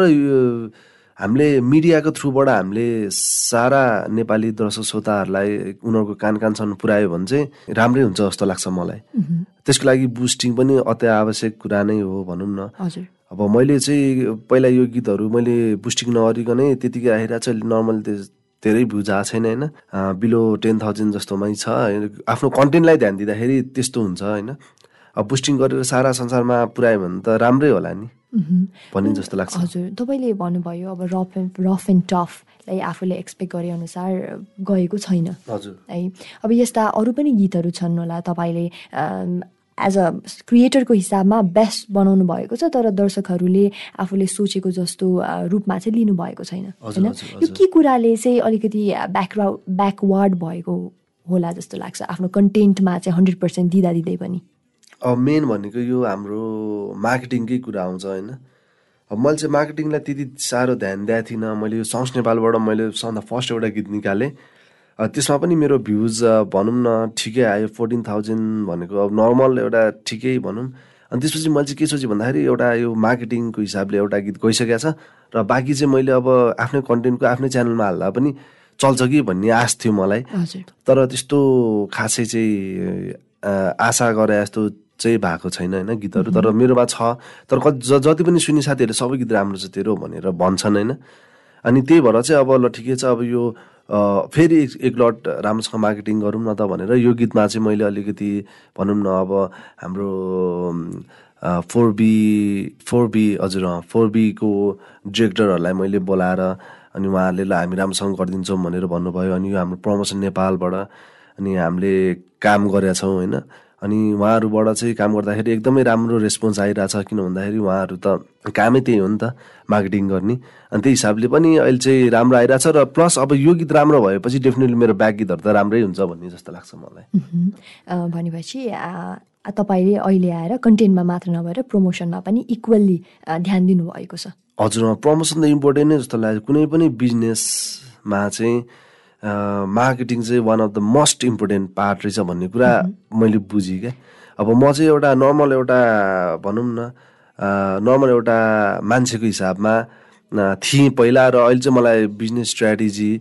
हामीले मिडियाको थ्रुबाट हामीले सारा नेपाली दर्शक श्रोताहरूलाई उनीहरूको कान कानसम्म पुऱ्यायो भने चाहिँ राम्रै हुन्छ जस्तो लाग्छ मलाई। त्यसको लागि बुस्टिङ पनि अति आवश्यक कुरा नै हो भनौँ न। अब मैले चाहिँ पहिला यो गीतहरू मैले बुस्टिङ नगरिकनै त्यतिकै आइरहेको छ नर्मल धेरै आएको छैन होइन। बिलो टेन थाउजन्ड जस्तोमै छ आफ्नो कन्टेन्टलाई ध्यान दिँदाखेरि त्यस्तो हुन्छ होइन। अब बुस्टिङ गरेर सारा संसारमा पुऱ्यायो भने त राम्रै होला नि। भन्ने जस्तो लाग्छ। हजुर तपाईँले भन्नुभयो अब रफ एन्ड रफ एन्ड टफलाई आफूले एक्सपेक्ट गरे अनुसार गएको छैन। हजुर। है अब यस्ता अरू पनि गीतहरू छन् होला तपाईँले एज अ क्रिएटरको हिसाबमा बेस्ट बनाउनु भएको छ तर दर्शकहरूले आफूले सोचेको जस्तो रूपमा चाहिँ लिनुभएको छैन होइन? यो के कुराले चाहिँ अलिकति ब्याकग्राउन्ड ब्याकवार्ड भएको होला जस्तो लाग्छ आफ्नो कन्टेन्टमा चाहिँ हन्ड्रेड पर्सेन्ट दिँदा दिँदै पनि? अब मेन भनेको यो हाम्रो मार्केटिङकै कुरा आउँछ होइन? अब मैले चाहिँ मार्केटिङलाई त्यति साह्रो ध्यान दिएको थिइनँ। मैले यो सङ्स नेपालबाट मैले सबभन्दा फर्स्ट एउटा गीत निकालेँ। त्यसमा पनि मेरो भ्युज भनौँ न ठिकै आयो फोर्टिन थाउजन्ड भनेको। अब नर्मल एउटा ठिकै भनौँ। अनि त्यसपछि मैले चाहिँ के सोचेँ भन्दाखेरि एउटा यो मार्केटिङको हिसाबले एउटा गीत गइसकेको छ। र बाँकी चाहिँ मैले अब आफ्नै कन्टेन्टको आफ्नै च्यानलमा हाल्दा पनि चल्छ कि भन्ने आश थियो मलाई। तर त्यस्तो खासै चाहिँ आशा गरे जस्तो चाहिँ भएको छैन होइन? गीतहरू। तर मेरोमा छ तर कति जति पनि सुन्ने साथीहरूले सबै गीत राम्रो छ तेरो भनेर भन्छन् होइन? अनि त्यही भएर चाहिँ अब ल ठिकै छ अब यो फेरि एक लट राम्रोसँग मार्केटिङ गरौँ न त भनेर यो गीतमा चाहिँ मैले अलिकति भनौँ न अब हाम्रो फोर बी फोर बी हजुर फोर बीको डिरेक्टरहरूलाई मैले बोलाएर अनि उहाँहरूले ल हामी राम्रोसँग गरिदिन्छौँ भनेर भन्नुभयो। अनि यो हाम्रो प्रमोसन नेपालबाट अनि हामीले काम गरेका छौँ होइन? अनि उहाँहरूबाट चाहिँ काम गर्दाखेरि एकदमै राम्रो रेस्पोन्स आइरहेछ किन भन्दाखेरि उहाँहरू त कामै त्यही हो नि त मार्केटिङ गर्ने। अनि त्यही हिसाबले पनि अहिले चाहिँ राम्रो आइरहेछ र प्लस अब यो गीत राम्रो भएपछि डेफिनेटली मेरो ब्याक गीतहरू त राम्रै हुन्छ भन्ने जस्तो लाग्छ मलाई। भनेपछि तपाईँले अहिले आएर कन्टेन्टमा मात्र नभएर प्रमोसनमा पनि इक्वल्ली ध्यान दिनुभएको छ। हजुर प्रमोसन त इम्पोर्टेन्ट नै जस्तो लाग्यो। कुनै पनि बिजनेसमा चाहिँ मार्केटिङ चाहिँ one of the most important part रहेछ भन्ने कुरा मैले बुझेँ क्या। अब म चाहिँ एउटा नर्मल एउटा भनौँ न नर्मल एउटा मान्छेको हिसाबमा थिएँ पहिला र अहिले चाहिँ मलाई बिजनेस स्ट्राटेजी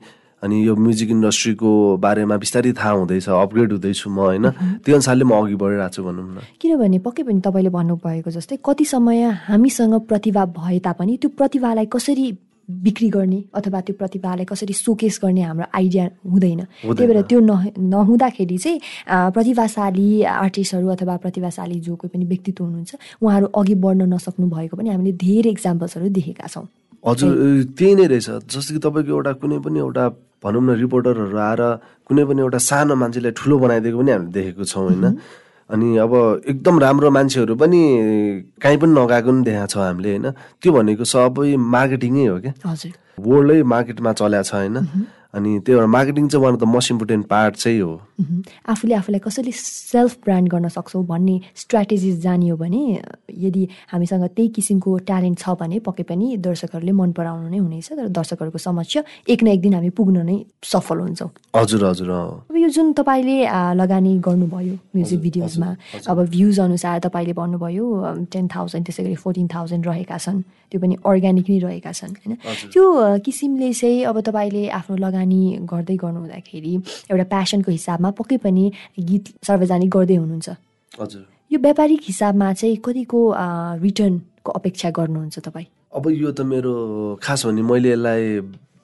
अनि यो म्युजिक इन्डस्ट्रीको बारेमा बिस्तारै थाहा हुँदैछ अपग्रेड हुँदैछु म होइन। त्यो अनुसारले म अघि बढिरहेको छु भनौँ न। किनभने पक्कै पनि तपाईँले भन्नुभएको जस्तै कति समय हामीसँग प्रतिभा भए तापनि त्यो प्रतिभालाई कसरी बिक्री गर्ने अथवा त्यो प्रतिभालाई कसरी सोकेस गर्ने हाम्रो आइडिया हुँदैन। त्यही भएर त्यो नह- नहुँदाखेरि चाहिँ प्रतिभाशाली आर्टिस्टहरू अथवा प्रतिभाशाली जो कोही पनि व्यक्तित्व हुनुहुन्छ उहाँहरू अघि बढ्न नसक्नु भएको पनि हामीले धेरै इक्जाम्पल्सहरू देखेका छौँ। हजुर त्यही नै रहेछ। जस्तो कि तपाईँको एउटा कुनै पनि एउटा भनौँ न रिपोर्टरहरू आएर कुनै पनि एउटा सानो मान्छेलाई ठुलो बनाइदिएको पनि हामीले देखेको छौँ होइन? अनि अब एकदम राम्रो मान्छेहरू पनि कहीँ पनि नगएको पनि देखाएको छौँ हामीले होइन? त्यो भनेको सबै मार्केटिङै हो क्या? वर्ल्डै मार्केटमा चलेको छ होइन? अनि त्यो भएर मार्केटिङ चाहिँ one of the most important part चाहिँ हो। आफूले आफूलाई कसरी सेल्फ ब्रान्ड गर्न सक्छौँ भन्ने स्ट्राटेजिज जानियो भने यदि हामीसँग त्यही किसिमको ट्यालेन्ट छ भने पक्कै पनि दर्शकहरूले मन पराउनु नै हुनेछ तर दर्शकहरूको समक्ष एक न एक दिन हामी पुग्न नै सफल हुन्छौँ। हजुर हजुर। अब यो जुन तपाईँले लगानी गर्नुभयो म्युजिक भिडियोजमा अब भ्युज अनुसार तपाईँले भन्नुभयो टेन थाउजन्ड त्यसै गरी फोर्टिन थाउजन्ड रहेका छन्। त्यो पनि अर्ग्यानिक नै रहेका छन् होइन। त्यो किसिमले चाहिँ अब तपाईँले आफ्नो लगानी गर्दै गर्नु हुँदाखेरि एउटा प्यासनको हिसाबमा पक्कै पनि गीत सार्वजनिक गर्दै हुनुहुन्छ। हजुर। यो व्यापारिक हिसाबमा चाहिँ कतिको रिटर्नको अपेक्षा गर्नुहुन्छ तपाईँ? अब यो त मेरो खास भने मैले यसलाई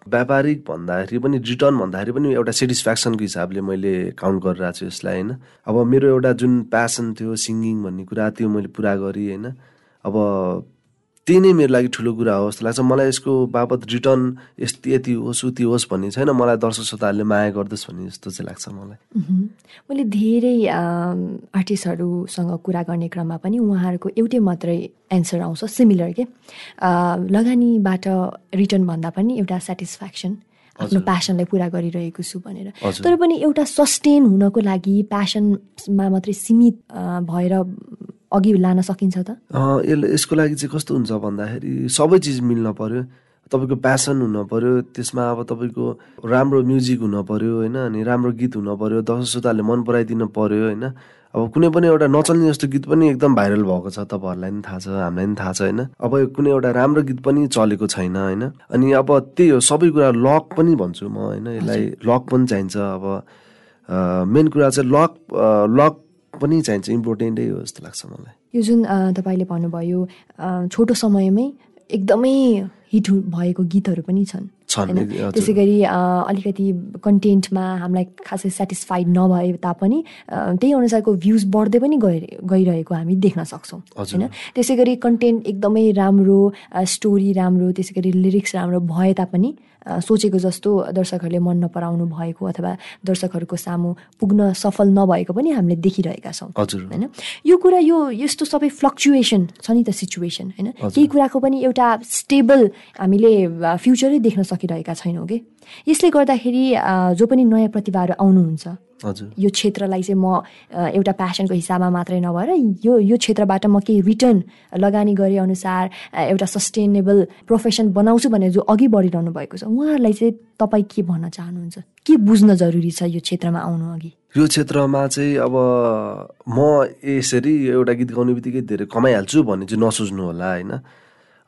व्यापारिक भन्दाखेरि पनि रिटर्न भन्दाखेरि पनि एउटा सेटिस्फ्याक्सनको हिसाबले मैले काउन्ट गरिरहेको छु यसलाई होइन? अब मेरो एउटा जुन प्यासन थियो सिङ्गिङ भन्ने कुरा त्यो मैले पुरा गरेँ होइन? अब त्यही नै मेरो लागि ठुलो कुरा हो जस्तो लाग्छ। मलाई यसको बाबत रिटर्न यति यति होस् उति होस् भन्ने छैन। मलाई दर्शक श्रोताहरूले माया गर्दछ भन्ने जस्तो चाहिँ लाग्छ मलाई। मैले धेरै आर्टिस्टहरूसँग कुरा गर्ने क्रममा पनि उहाँहरूको एउटै मात्रै एन्सर आउँछ सिमिलर के? लगानीबाट रिटर्न भन्दा पनि एउटा सेटिस्फ्याक्सन आफ्नो प्यासनलाई पुरा गरिरहेको छु भनेर। तर पनि एउटा सस्टेन हुनको लागि प्यासनमा मात्रै सीमित भएर अघि लान सकिन्छ त? यसले यसको लागि चाहिँ कस्तो हुन्छ भन्दाखेरि सबै चिज मिल्न पर्यो। तपाईँको प्यासन हुन पर्यो त्यसमा अब तपाईँको राम्रो म्युजिक हुन पर्यो होइन? अनि राम्रो गीत हुन पर्यो दर्शक श्रोताहरूले मन पराइदिन पर्यो होइन? अब कुनै पनि एउटा नचल्ने जस्तो गीत पनि एकदम भाइरल भएको छ तपाईँहरूलाई पनि थाहा छ हामीलाई पनि थाहा छ होइन? अब कुनै एउटा राम्रो गीत पनि चलेको छैन होइन? अनि अब त्यही हो सबै कुरा लक पनि भन्छु म होइन? यसलाई लक पनि चाहिन्छ अब मेन कुरा चाहिँ लक लक पनि चाहिन्छ इम्पोर्टेन्टै हो जस्तो लाग्छ मलाई। यो जुन तपाईँले भन्नुभयो छोटो समयमै एकदमै हिट भएको गीतहरू पनि छन्। त्यसै गरी अलिकति कन्टेन्टमा हामीलाई खासै सेटिस्फाइड नभए तापनि त्यही अनुसारको भ्युज बढ्दै पनि गइ गइरहेको हामी देख्न सक्छौँ। होइन? त्यसै गरी कन्टेन्ट एकदमै राम्रो स्टोरी राम्रो त्यसै गरी लिरिक्स राम्रो भए तापनि सोचेको जस्तो दर्शकहरूले मन नपराउनु भएको अथवा दर्शकहरूको सामु पुग्न सफल नभएको पनि हामीले देखिरहेका छौँ। होइन? यो कुरा यो यस्तो सबै फ्लक्चुएसन छ नि त सिचुएसन होइन? केही कुराको पनि एउटा स्टेबल हामीले फ्युचरै देख्न सकिरहेका छैनौँ कि? यसले गर्दाखेरि जो पनि नयाँ प्रतिभाहरू आउनुहुन्छ हजुर। यो क्षेत्रलाई चाहिँ म एउटा प्यासनको हिसाबमा मात्रै नभएर यो यो क्षेत्रबाट म केही रिटर्न लगानी गरे अनुसार एउटा सस्टेनेबल प्रोफेसन बनाउँछु भनेर जो अघि बढिरहनु भएको छ उहाँहरूलाई चाहिँ तपाईँ के भन्न चाहनुहुन्छ? के बुझ्न जरुरी छ यो क्षेत्रमा आउनु अघि? यो क्षेत्रमा चाहिँ अब म यसरी एउटा गीत गाउने बित्तिकै धेरै कमाइहाल्छु भन्ने चाहिँ नसोच्नु होला होइन?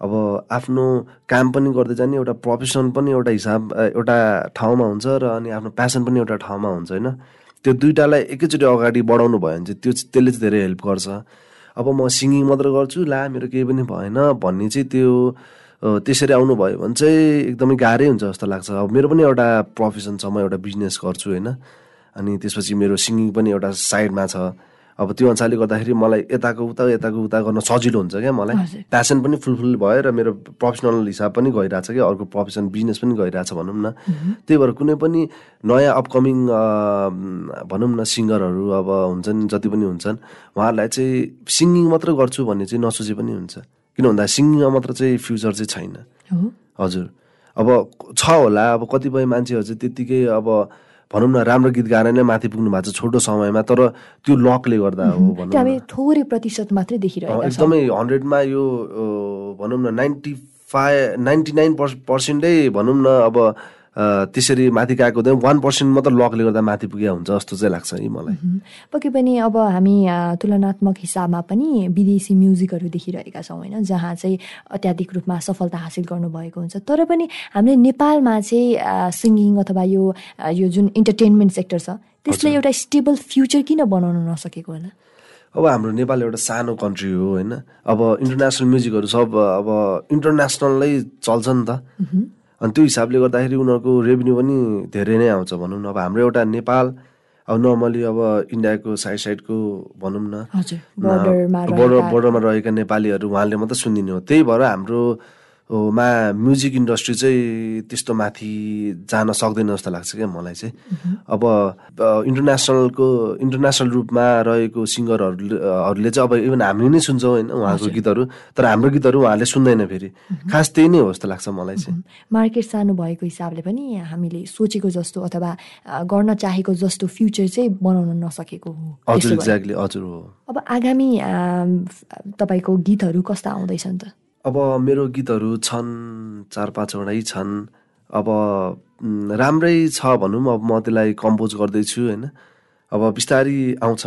अब आफ्नो काम पनि गर्दै जाने एउटा प्रोफेसन पनि एउटा हिसाब एउटा ठाउँमा हुन्छ र अनि आफ्नो प्यासन पनि एउटा ठाउँमा हुन्छ होइन? त्यो दुइटालाई एकैचोटि अगाडि बढाउनु भयो भने चाहिँ त्यो त्यसले चाहिँ धेरै हेल्प गर्छ। अब म सिङ्गिङ मात्र गर्छु ला मेरो केही पनि भएन भन्ने चाहिँ त्यो त्यसरी आउनुभयो भने चाहिँ एकदमै गाह्रै हुन्छ जस्तो लाग्छ। अब मेरो पनि एउटा प्रोफेसन छ म एउटा बिजनेस गर्छु होइन? अनि त्यसपछि मेरो सिङ्गिङ पनि एउटा साइडमा छ। अब त्यो अनुसारले गर्दाखेरि मलाई यताको उता यताको उता गर्न सजिलो हुन्छ क्या मलाई। प्यासन पनि फुलफिल भयो र मेरो प्रोफेसनल हिसाब पनि गइरहेछ क्या अर्को प्रोफेसन बिजनेस पनि गइरहेछ भनौँ न। त्यही भएर कुनै पनि नयाँ अपकमिङ भनौँ न सिङ्गरहरू अब हुन्छन् जति पनि हुन्छन् उहाँहरूलाई चाहिँ सिङ्गिङ मात्र गर्छु भन्ने चाहिँ नसोचे पनि हुन्छ। किन भन्दा सिङ्गिङमा मात्र चाहिँ फ्युचर चाहिँ छैन। हजुर। अब छ होला अब कतिपय मान्छेहरू चाहिँ त्यत्तिकै अब भनौँ न राम्रो गीत गाएर नै माथि पुग्नु भएको छ छोटो समयमा तर त्यो लकले गर्दा हो भनौँ हामी थोरै प्रतिशत मात्रै देखिरहेका एकदमै हन्ड्रेडमा यो भनौँ न नाइन्टी फाइभ नाइन्टी नाइन पर्सेन्टै भनौँ न अब त्यसरी माथि गएको हुँदैन। वान पर्सेन्ट मात्र लकले गर्दा माथि पुगेको हुन्छ जस्तो चाहिँ लाग्छ है मलाई। पक्कै पनि अब हामी तुलनात्मक हिसाबमा पनि विदेशी म्युजिकहरू देखिरहेका छौँ होइन? जहाँ चाहिँ अत्याधिक रूपमा सफलता हासिल गर्नुभएको हुन्छ। तर पनि हामीले नेपालमा चाहिँ सिङ्गिङ अथवा यो यो जुन इन्टरटेनमेन्ट सेक्टर छ त्यसलाई एउटा स्टेबल फ्युचर किन बनाउन नसकेको होला? अब हाम्रो नेपाल एउटा सानो कन्ट्री हो होइन? अब इन्टरनेसनल म्युजिकहरू सब अब इन्टरनेसनलै चल्छ नि त। अनि त्यो हिसाबले गर्दाखेरि उनीहरूको रेभेन्यू पनि धेरै नै आउँछ भनौँ न। अब हाम्रो एउटा नेपाल अब नर्मली अब इन्डियाको साइड साइडको भनौँ न। बोर्डर रहेका बोर्डरमा रहेका नेपालीहरू उहाँले मात्रै सुनिदिने हो। त्यही भएर हाम्रो मा म्युजिक इन्डस्ट्री चाहिँ त्यस्तो माथि जान सक्दैन जस्तो लाग्छ क्या मलाई चाहिँ। अब इन्टरनेसनलको इन्टरनेसनल रूपमा रहेको सिङ्गरहरूले चाहिँ अब इभन हामीले नै सुन्छौँ होइन उहाँको गीतहरू तर हाम्रो गीतहरू उहाँहरूले सुन्दैन फेरि। खास त्यही नै हो जस्तो लाग्छ मलाई चाहिँ। मार्केट सानो भएको हिसाबले पनि हामीले सोचेको जस्तो अथवा गर्न चाहेको जस्तो फ्युचर चाहिँ बनाउन नसकेको हो। हजुर। एक्ज्याक्टली हजुर हो। अब आगामी तपाईँको गीतहरू कस्ता आउँदैछन् त? अब मेरो गीतहरू छन् चार पाँचवटै छन्। अब राम्रै छ भनौँ अब म त्यसलाई कम्पोज गर्दैछु होइन। अब बिस्तारै आउँछ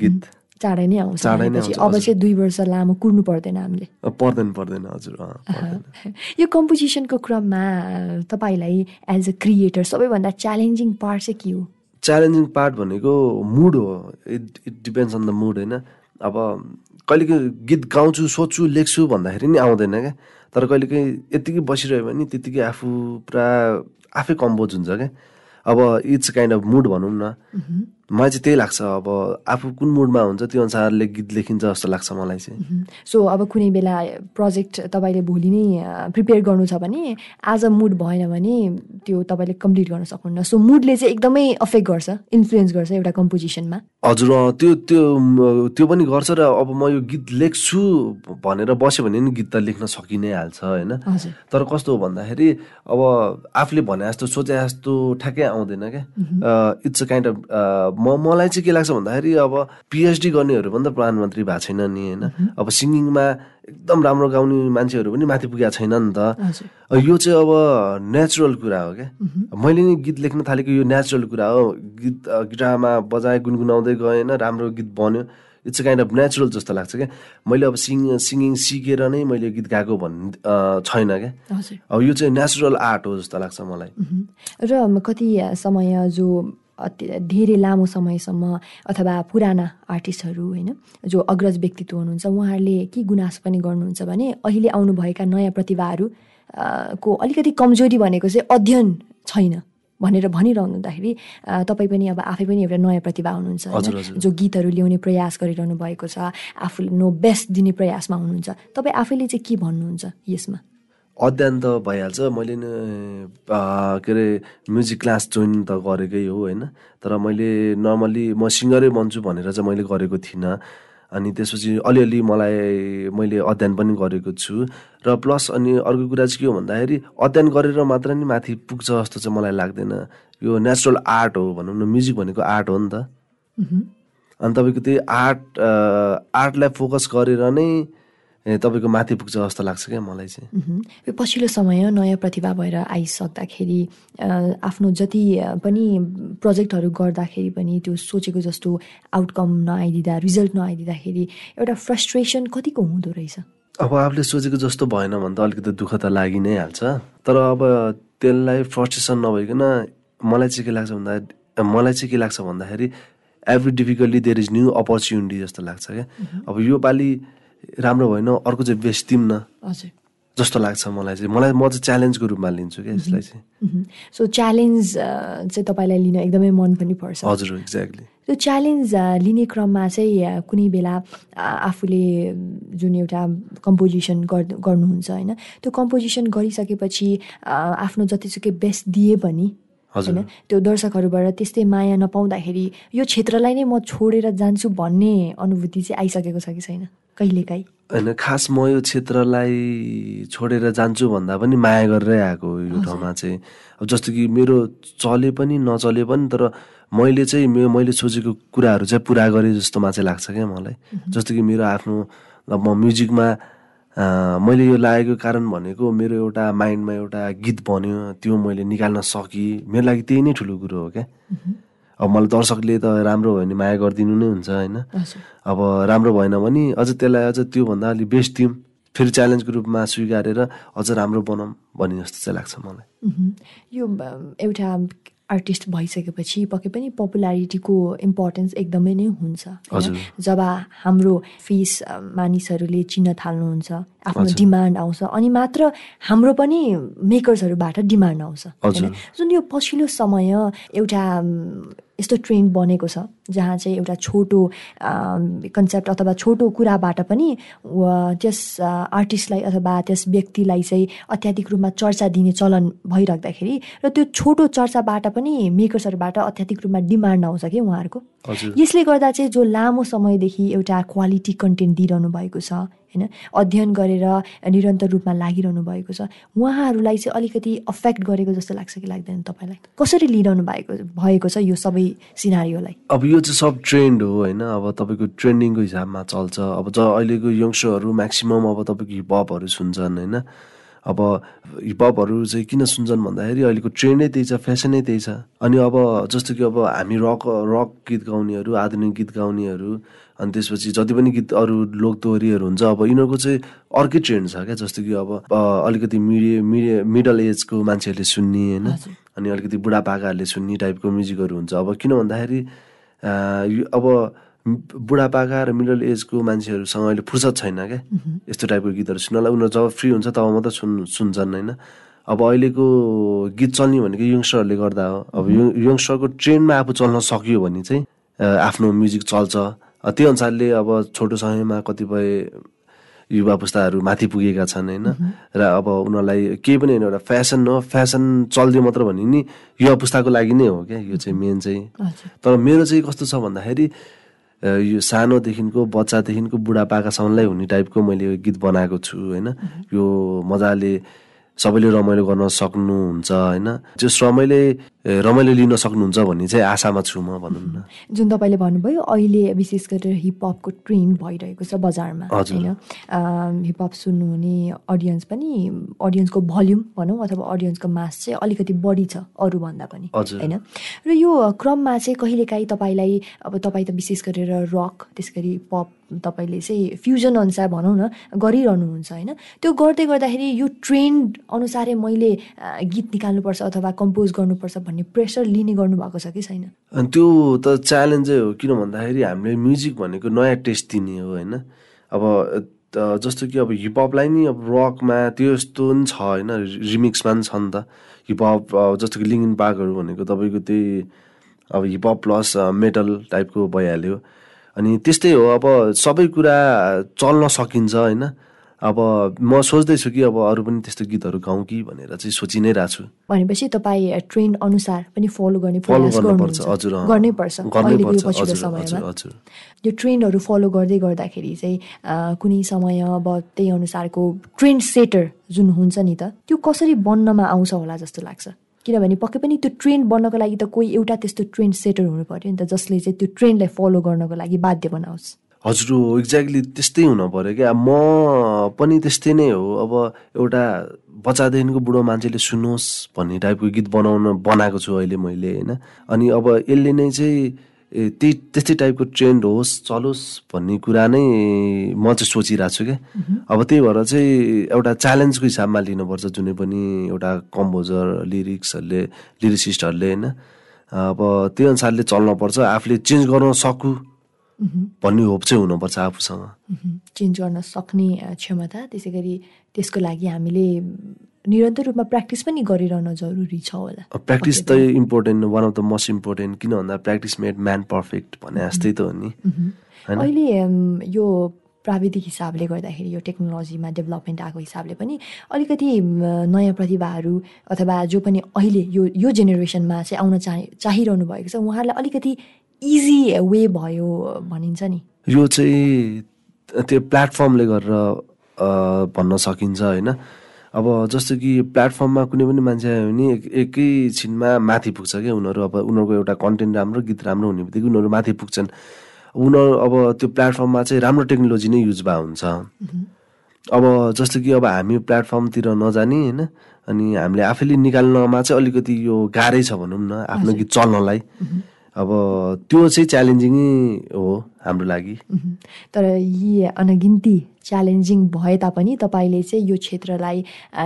गीत। चाँडै नै आउँछ। अब चाहिँ दुई वर्ष लामो कुर्नु पर्दैन हामीले। पर्दैन पर्दैन हजुर यो कम्पोजिसनको क्रममा तपाईँलाई एज अ क्रिएटर सबैभन्दा च्यालेन्जिङ पार्ट चाहिँ के हो? च्यालेन्जिङ पार्ट भनेको मुड हो। It it depends on the mood होइन। अब कहिलेकाहीँ गीत गाउँछु सोध्छु लेख्छु भन्दाखेरि नि आउँदैन क्या। तर कहिलेकाहीँ यत्तिकै बसिरह्यो भने त्यत्तिकै आफू पुरा आफै कम्पोज हुन्छ क्या। अब इट्स काइन्ड अफ मुड भनौँ न। मलाई चाहिँ त्यही लाग्छ अब आफू कुन मुडमा हुन्छ त्यो अनुसारले गीत लेखिन्छ जस्तो लाग्छ मलाई चाहिँ। सो अब कुनै बेला प्रोजेक्ट तपाईँले भोलि नै प्रिपेयर गर्नु छ भने आज मुड भएन भने त्यो तपाईँले कम्प्लिट गर्न सक्नुहुन्न। सो मुडले चाहिँ एकदमै अफेक्ट गर्छ इन्फ्लुएन्स गर्छ एउटा कम्पोजिसनमा। हजुर त्यो त्यो त्यो पनि गर्छ र अब म यो गीत लेख्छु भनेर बस्यो भने नि गीत त लेख्न सकि नै हाल्छ होइन तर कस्तो हो भन्दाखेरि अब आफूले भने जस्तो सोचे जस्तो ठ्याक्कै आउँदैन क्या। इट्स अ काइन्ड अफ म मलाई चाहिँ के लाग्छ भन्दाखेरि अब पिएचडी गर्नेहरू पनि त प्रधानमन्त्री भएको छैन नि होइन? अब सिङ्गिङमा एकदम राम्रो गाउने मान्छेहरू पनि माथि पुगेको छैन नि त। यो चाहिँ अब नेचुरल कुरा हो क्या। मैले नि गीत लेख्न थालेको यो नेचुरल कुरा हो। गीत गिटारमा बजाएँ गुनगुनाउँदै गएँ होइन? राम्रो गीत बन्यो। It's a kind of natural जस्तो लाग्छ क्या। मैले अब सिङ सिङ्गिङ सिकेर नै मैले गीत गाएको भन्ने अ, छैन क्या। अब यो चाहिँ नेचुरल आर्ट हो जस्तो लाग्छ मलाई। र कति समय जो धेरै लामो समयसम्म अथवा पुराना आर्टिस्टहरू होइन जो अग्रज व्यक्तित्व हुनुहुन्छ उहाँहरूले के गुनासो पनि गर्नुहुन्छ भने अहिले आउनुभएका नयाँ प्रतिभाहरू को अलिकति कमजोरी भनेको चाहिँ अध्ययन छैन भनेर भनिरहनु हुँदाखेरि तपाईँ पनि अब आफै पनि एउटा नयाँ प्रतिभा हुनुहुन्छ। जो गीतहरू ल्याउने प्रयास गरिरहनु भएको छ आफूले नो बेस्ट दिने प्रयासमा हुनुहुन्छ तपाईँ आफैले चाहिँ के भन्नुहुन्छ यसमा अध्ययन त भइहाल्छ। मैले नि के अरे म्युजिक क्लास जोइन त गरेकै हो होइन? तर मैले नर्मल्ली म सिङ्गरै बन्छु भनेर चाहिँ मैले गरेको थिइनँ। अनि त्यसपछि अलिअलि मलाई मैले अध्ययन पनि गरेको छु। र प्लस अनि अर्को कुरा चाहिँ के हो भन्दाखेरि अध्ययन गरेर मात्र नि माथि पुग्छ जस्तो चाहिँ मलाई लाग्दैन। यो नेचुरल आर्ट हो भनौँ न म्युजिक भनेको आर्ट हो नि त। अनि तपाईँको त्यही आर्ट आर्टलाई फोकस गरेर नै तपाईँको माथि पुग्छ जस्तो लाग्छ क्या मलाई चाहिँ। पछिल्लो समय नयाँ प्रतिभा भएर आइसक्दाखेरि आफ्नो जति पनि प्रोजेक्टहरू गर्दाखेरि पनि त्यो सोचेको जस्तो आउटकम नआइदिँदा रिजल्ट नआइदिँदाखेरि एउटा फ्रस्ट्रेसन कतिको हुँदो रहेछ? अब आफूले सोचेको जस्तो भएन भने त अलिकति दुःख त लागि नै हाल्छ। तर अब त्यसलाई फ्रस्ट्रेसन नभइकन मलाई चाहिँ के लाग्छ भन्दा मलाई चाहिँ के लाग्छ भन्दाखेरि every difficulty there is new opportunity जस्तो लाग्छ क्या। अब यो पालि राम्रो भएन अर्को चाहिँ बेस्ट दिउँ न हजुर। जस्तो लाग्छ मलाई चाहिँ। मलाई म चाहिँ च्यालेन्जको रूपमा लिन्छु क्या यसलाई चाहिँ। सो च्यालेन्ज चाहिँ तपाईँलाई लिन एकदमै मन पनि पर्छ। हजुर एक्ज्याक्टली त्यो च्यालेन्ज लिने क्रममा चाहिँ कुनै बेला आफूले जुन एउटा कम्पोजिसन गर् गर्नुहुन्छ होइन त्यो कम्पोजिसन गरिसकेपछि आफ्नो जतिसुकै बेस्ट दिए पनि। होइन त्यो दर्शकहरूबाट त्यस्तै माया नपाउँदाखेरि यो क्षेत्रलाई नै म छोडेर जान्छु भन्ने अनुभूति चाहिँ आइसकेको छ कि छैन? कहिलेकाहीँ। होइन खास म यो क्षेत्रलाई छोडेर जान्छु भन्दा पनि माया गरेरै आएको यो ठाउँमा चाहिँ। अब जस्तो कि मेरो चले पनि नचले पनि तर मैले चाहिँ मैले सोचेको कुराहरू चाहिँ पुरा गरेँ जस्तोमा चाहिँ लाग्छ क्या मलाई। जस्तो कि मेरो आफ्नो अब म म्युजिकमा मैले यो लागेको कारण भनेको मेरो एउटा माइन्डमा एउटा गीत बन्यो त्यो मैले निकाल्न सकेँ। मेरो लागि त्यही नै ठुलो कुरो हो क्या। अब मलाई दर्शकले त राम्रो भयो भने माया गरिदिनु नै हुन्छ होइन अब राम्रो भएन भने अझ त्यसलाई अझ त्योभन्दा अलिक बेस्ट दिउँ फेरि च्यालेन्जको रूपमा स्वीकारेर अझ राम्रो बनाऊँ भन्ने जस्तो चाहिँ लाग्छ मलाई। यो एउटा आर्टिस्ट भइसकेपछि पक्कै पनि पपुलारिटीको इम्पोर्टेन्स एकदमै नै हुन्छ। जब हाम्रो फेस मानिसहरूले चिन्न थाल्नुहुन्छ आफ्नो। डिमान्ड आउँछ अनि मात्र हाम्रो पनि मेकर्सहरूबाट डिमान्ड आउँछ? जुन यो पछिल्लो समय एउटा यस्तो ट्रेन्ड बनेको छ जहाँ चाहिँ एउटा छोटो कन्सेप्ट अथवा छोटो कुराबाट पनि त्यस आर्टिस्टलाई अथवा त्यस व्यक्तिलाई चाहिँ अत्याधिक रूपमा चर्चा दिने चलन भइराख्दाखेरि र त्यो छोटो चर्चाबाट पनि मेकर्सहरूबाट अत्याधिक रूपमा डिमान्ड आउँछ कि उहाँहरूको। यसले गर्दा चाहिँ जो लामो समयदेखि एउटा क्वालिटी कन्टेन्ट दिइरहनु भएको छ होइन अध्ययन गरेर निरन्तर रूपमा लागिरहनु भएको छ। उहाँहरूलाई चाहिँ अलिकति अफेक्ट गरेको जस्तो लाग्छ कि लाग्दैन तपाईँलाई? कसरी लिइरहनु भएको भएको छ यो सबै सिनारीलाई अब यो चाहिँ सब ट्रेन्ड हो होइन? अब तपाईँको ट्रेन्डिङको हिसाबमा चल्छ। अब ज अहिलेको यङ्स्टरहरू म्याक्सिमम् अब तपाईँको हिपहपहरू सुन्छन् होइन? अब हिपहपहरू चाहिँ किन सुन्छन् भन्दाखेरि अहिलेको ट्रेन्डै त्यही छ फेसनै त्यही छ। अनि अब जस्तो कि अब हामी रक रक गीत गाउनेहरू आधुनिक गीत गाउनेहरू अनि त्यसपछि जति पनि गीत अरू लोकदोहोरीहरू हुन्छ अब यिनीहरूको चाहिँ अर्कै ट्रेन्ड छ क्या जस्तो कि अब अलिकति मिडि मिडि मिडल एजको मान्छेहरूले सुन्ने होइन। अनि अलिकति बुढापाकाहरूले सुन्ने टाइपको म्युजिकहरू हुन्छ। अब किन भन्दाखेरि अब बुढापाका र मिडल एजको मान्छेहरूसँग अहिले फुर्सद छैन क्या। यस्तो टाइपको गीतहरू सुन्नलाई उनीहरू जब फ्री हुन्छ तब मात्रै सुन् सुन्छन् होइन? अब अहिलेको गीत चल्ने भनेको यङ्स्टरहरूले गर्दा हो। अब यङ- यङ्स्टरको ट्रेन्डमा आफू चल्न सक्यो भने चाहिँ आफ्नो म्युजिक चल्छ। अ, त्यही अनुसारले अब छोटो समयमा कतिपय युवा पुस्ताहरू माथि पुगेका छन् होइन? र अब उनीहरूलाई केही पनि होइन एउटा फेसन हो। फेसन चलिदियो मात्र भने नि युवा पुस्ताको लागि नै हो क्या। यो चाहिँ मेन चाहिँ। तर मेरो चाहिँ कस्तो छ भन्दाखेरि यो सानोदेखिको बच्चादेखिको बुढापाकासम्मलाई हुने टाइपको मैले यो गीत बनाएको छु होइन? यो मजाले सबैले रमाइलो गर्न सक्नुहुन्छ होइन? जस रमाइलो रमाइलो लिन सक्नुहुन्छ भन्ने चाहिँ आशामा छु म भनौँ न जुन तपाईँले भन्नुभयो अहिले विशेष गरेर हिपहपको ट्रेन्ड भइरहेको छ बजारमा। होइन हिपहप सुन्नुहुने अडियन्स पनि अडियन्सको भल्युम भनौँ अथवा अडियन्सको मास चाहिँ अलिकति बढी छ अरूभन्दा पनि। होइन र यो क्रममा चाहिँ कहिलेकाहीँ तपाईँलाई अब तपाईँ त विशेष गरेर रक त्यस गरी पप तपाईँले चाहिँ फ्युजन अनुसार भनौँ न गरिरहनुहुन्छ होइन त्यो गर्दै गर्दाखेरि यो ट्रेन्ड अनुसारै मैले गीत निकाल्नुपर्छ अथवा कम्पोज गर्नुपर्छ भन्ने प्रेसर लिने गर्नुभएको छ कि छैन? अनि त्यो त च्यालेन्जै हो किन भन्दाखेरि हामीले म्युजिक भनेको नयाँ टेस्ट दिने हो होइन? अब जस्तो कि अब हिपहपलाई नि अब रकमा त्यो यस्तो नि छ होइन? रिमिक्समा नि छ नि त। हिपहप जस्तो कि लिङ्गिन पार्कहरू भनेको तपाईँको त्यही अब हिपहप प्लस मेटल टाइपको भइहाल्यो। अनि त्यस्तै हो अब सबै कुरा चल्न सकिन्छ होइन? अब म सोच्दैछु कि अब अरू पनि त्यस्तो गीतहरू गाउँ कि भनेर चाहिँ सोचि नै रहेको छु। भनेपछि तपाईँ ट्रेन्ड अनुसार पनि फलो गर्ने प्रयास गर्नुपर्छ हजुर। गर्नै पर्छ यो हजुर ट्रेन्डहरू फलो गर्दै गर्दाखेरि चाहिँ कुनै समय अब त्यही अनुसारको ट्रेन्ड सेटर जुन हुन्छ नि त त्यो कसरी बन्नमा आउँछ होला जस्तो लाग्छ। किनभने पक्कै पनि त्यो ट्रेन्ड बन्नको लागि त कोही एउटा त्यस्तो ट्रेन्ड सेटर हुनु पर्यो नि त जसले चाहिँ त्यो ट्रेन्डलाई फलो गर्नको लागि बाध्य बनाओस्। हजुर हो एक्ज्याक्टली त्यस्तै हुन पऱ्यो क्या। म पनि त्यस्तै नै हो। अब एउटा बच्चादेखिको बुढो मान्छेले सुनोस् भन्ने टाइपको गीत बनाउन बनाएको छु अहिले मैले होइन। अनि अब यसले नै चाहिँ ए, त्यही त्यस्तै टाइपको ट्रेन्ड होस् चलोस् भन्ने कुरा नै म चाहिँ सोचिरहेको छु क्या। अब त्यही भएर चाहिँ एउटा च्यालेन्जको हिसाबमा लिनुपर्छ जुनै पनि एउटा कम्पोजर लिरिक्सहरूले लिरिसिस्टहरूले होइन। अब त्यही अनुसारले चल्नुपर्छ आफूले चेन्ज गर्न सकु। भन्ने होप चाहिँ हुनुपर्छ आफूसँग। चेन्ज गर्न सक्ने क्षमता त्यसै गरी त्यसको लागि हामीले निरन्तर रूपमा प्र्याक्टिस पनि गरिरहन जरुरी छ होला। प्र्याक्टिस त important one of the most important किन भन्दा प्र्याक्टिस मेड म्यान पर्फेक्ट भने जस्तै त हो नि। अहिले यो प्राविधिक हिसाबले गर्दाखेरि यो टेक्नोलोजीमा डेभलपमेन्ट आएको हिसाबले पनि अलिकति नयाँ प्रतिभाहरू अथवा जो पनि अहिले यो यो जेनेरेसनमा चाहिँ आउन चाहि चाहिरहनु भएको छ उहाँहरूलाई अलिकति इजी वे भयो भनिन्छ नि। यो चाहिँ त्यो प्लेटफर्मले गरेर भन्न सकिन्छ होइन? अब जस्तो कि प्लेटफर्ममा कुनै पनि मान्छे आयो भने एक एकैछिनमा माथि पुग्छ क्या उनीहरू। अब उनीहरूको एउटा कन्टेन्ट राम्रो गीत राम्रो हुने बित्तिकै उनीहरू माथि पुग्छन्। उनीहरू अब त्यो प्लेटफर्ममा चाहिँ राम्रो टेक्नोलोजी नै युज भए हुन्छ। अब जस्तो कि अब हामी प्लेटफर्मतिर नजाने होइन? अनि हामीले आफैले निकाल्नमा चाहिँ अलिकति यो गाह्रै छ भनौँ न आफ्नो गीत चल्नलाई। अब त्यो चाहिँ च्यालेन्जिङै हो हाम्रो लागि। तर यी अनगिन्ती च्यालेन्जिङ भए तापनि तपाईँले चाहिँ यो क्षेत्रलाई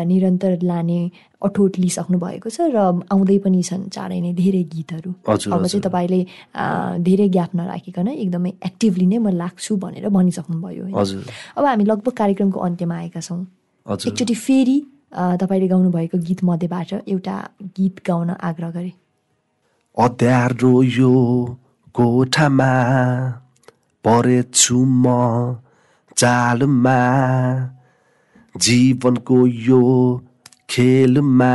निरन्तर लाने अठोट लिइसक्नु भएको छ र आउँदै पनि छन् चाँडै नै धेरै गीतहरू। अब चाहिँ। तपाईँले धेरै ग्याप नराखिकन एकदमै एक्टिभली नै म लाग्छु भनेर भनिसक्नुभयो अब हामी लगभग कार्यक्रमको अन्त्यमा आएका छौँ। एकचोटि फेरि तपाईँले गाउनुभएको गीत मध्येबाट एउटा गीत गाउन आग्रह गरे। अध्यारो यो कोठामा परेछु म चालमा। जीवनको यो खेलमा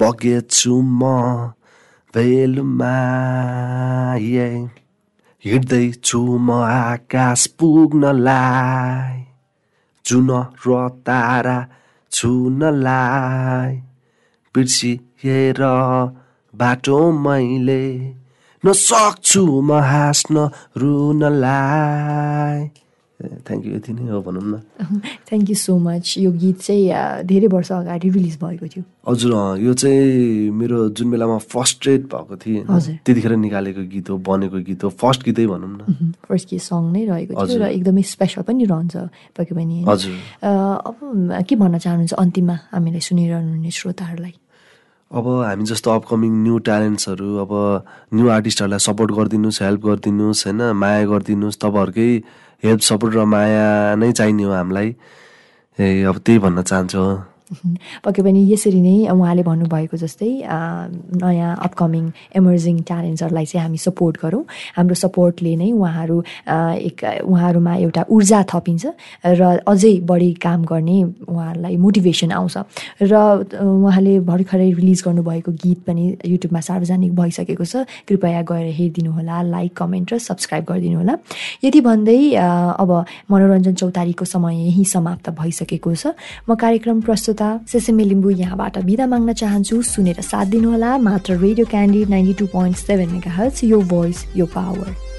बगेछु म भेलमा। हिँड्दैछु म आकाश पुग्नलाई जुन र तारा छुनलाई। बिर्सिएर बाटो मैले नसक्छु म हाँस्न रुनलाई। थ्याङ्क यू यति नै हो भनौँ न। थ्याङ्क यू सो मच यो गीत चाहिँ धेरै वर्ष अगाडि रिलिज भएको थियो। हजुर यो चाहिँ मेरो जुन बेलामा फर्स्ट्रेट भएको थिएँ। त्यतिखेर निकालेको गीत हो बनेको गीत हो फर्स्ट गीतै भनौँ न। फर्स्ट के सङ नै रहेको थियो। र एकदमै स्पेसल पनि रहन्छ पक्कै पनि? हजुर। अब के भन्न चाहनुहुन्छ अन्तिममा हामीलाई सुनिरहनु हुने श्रोताहरूलाई? अब हामी जस्तो अपकमिङ न्यू ट्यालेन्ट्सहरू अब न्यू आर्टिस्टहरूलाई सपोर्ट गरिदिनुहोस् हेल्प गरिदिनुहोस् होइन माया गरिदिनुहोस् तपाईँहरूकै हेल्प सपोर्ट र माया नै चाहिने हो हामीलाई। ए अब त्यही भन्न चाहन्छु। *laughs* पक्कै पनि यसरी नै उहाँले भन्नुभएको जस्तै नयाँ अपकमिङ इमर्जिङ ट्यालेन्ट्सहरूलाई चाहिँ हामी सपोर्ट गरौँ। हाम्रो सपोर्टले नै उहाँहरू एक उहाँहरूमा एउटा ऊर्जा थपिन्छ र अझै बढी काम गर्ने उहाँहरूलाई मोटिभेसन आउँछ। र उहाँले भर्खरै रिलिज गर्नुभएको गीत पनि युट्युबमा सार्वजनिक भइसकेको छ। कृपया गएर हेरिदिनु होला लाइक कमेन्ट र सब्सक्राइब गरिदिनु होला यति भन्दै अब मनोरञ्जन चौतारीको समय यहीँ समाप्त भइसकेको छ। म कार्यक्रम प्रस्तुता सेसेमे लिम्बू यहाँबाट बिदा माग्न चाहन्छु। सुनेर साथ दिनुहोला। मात्र radio candy ninety two point seven megahertz यो भोइस यो पावर।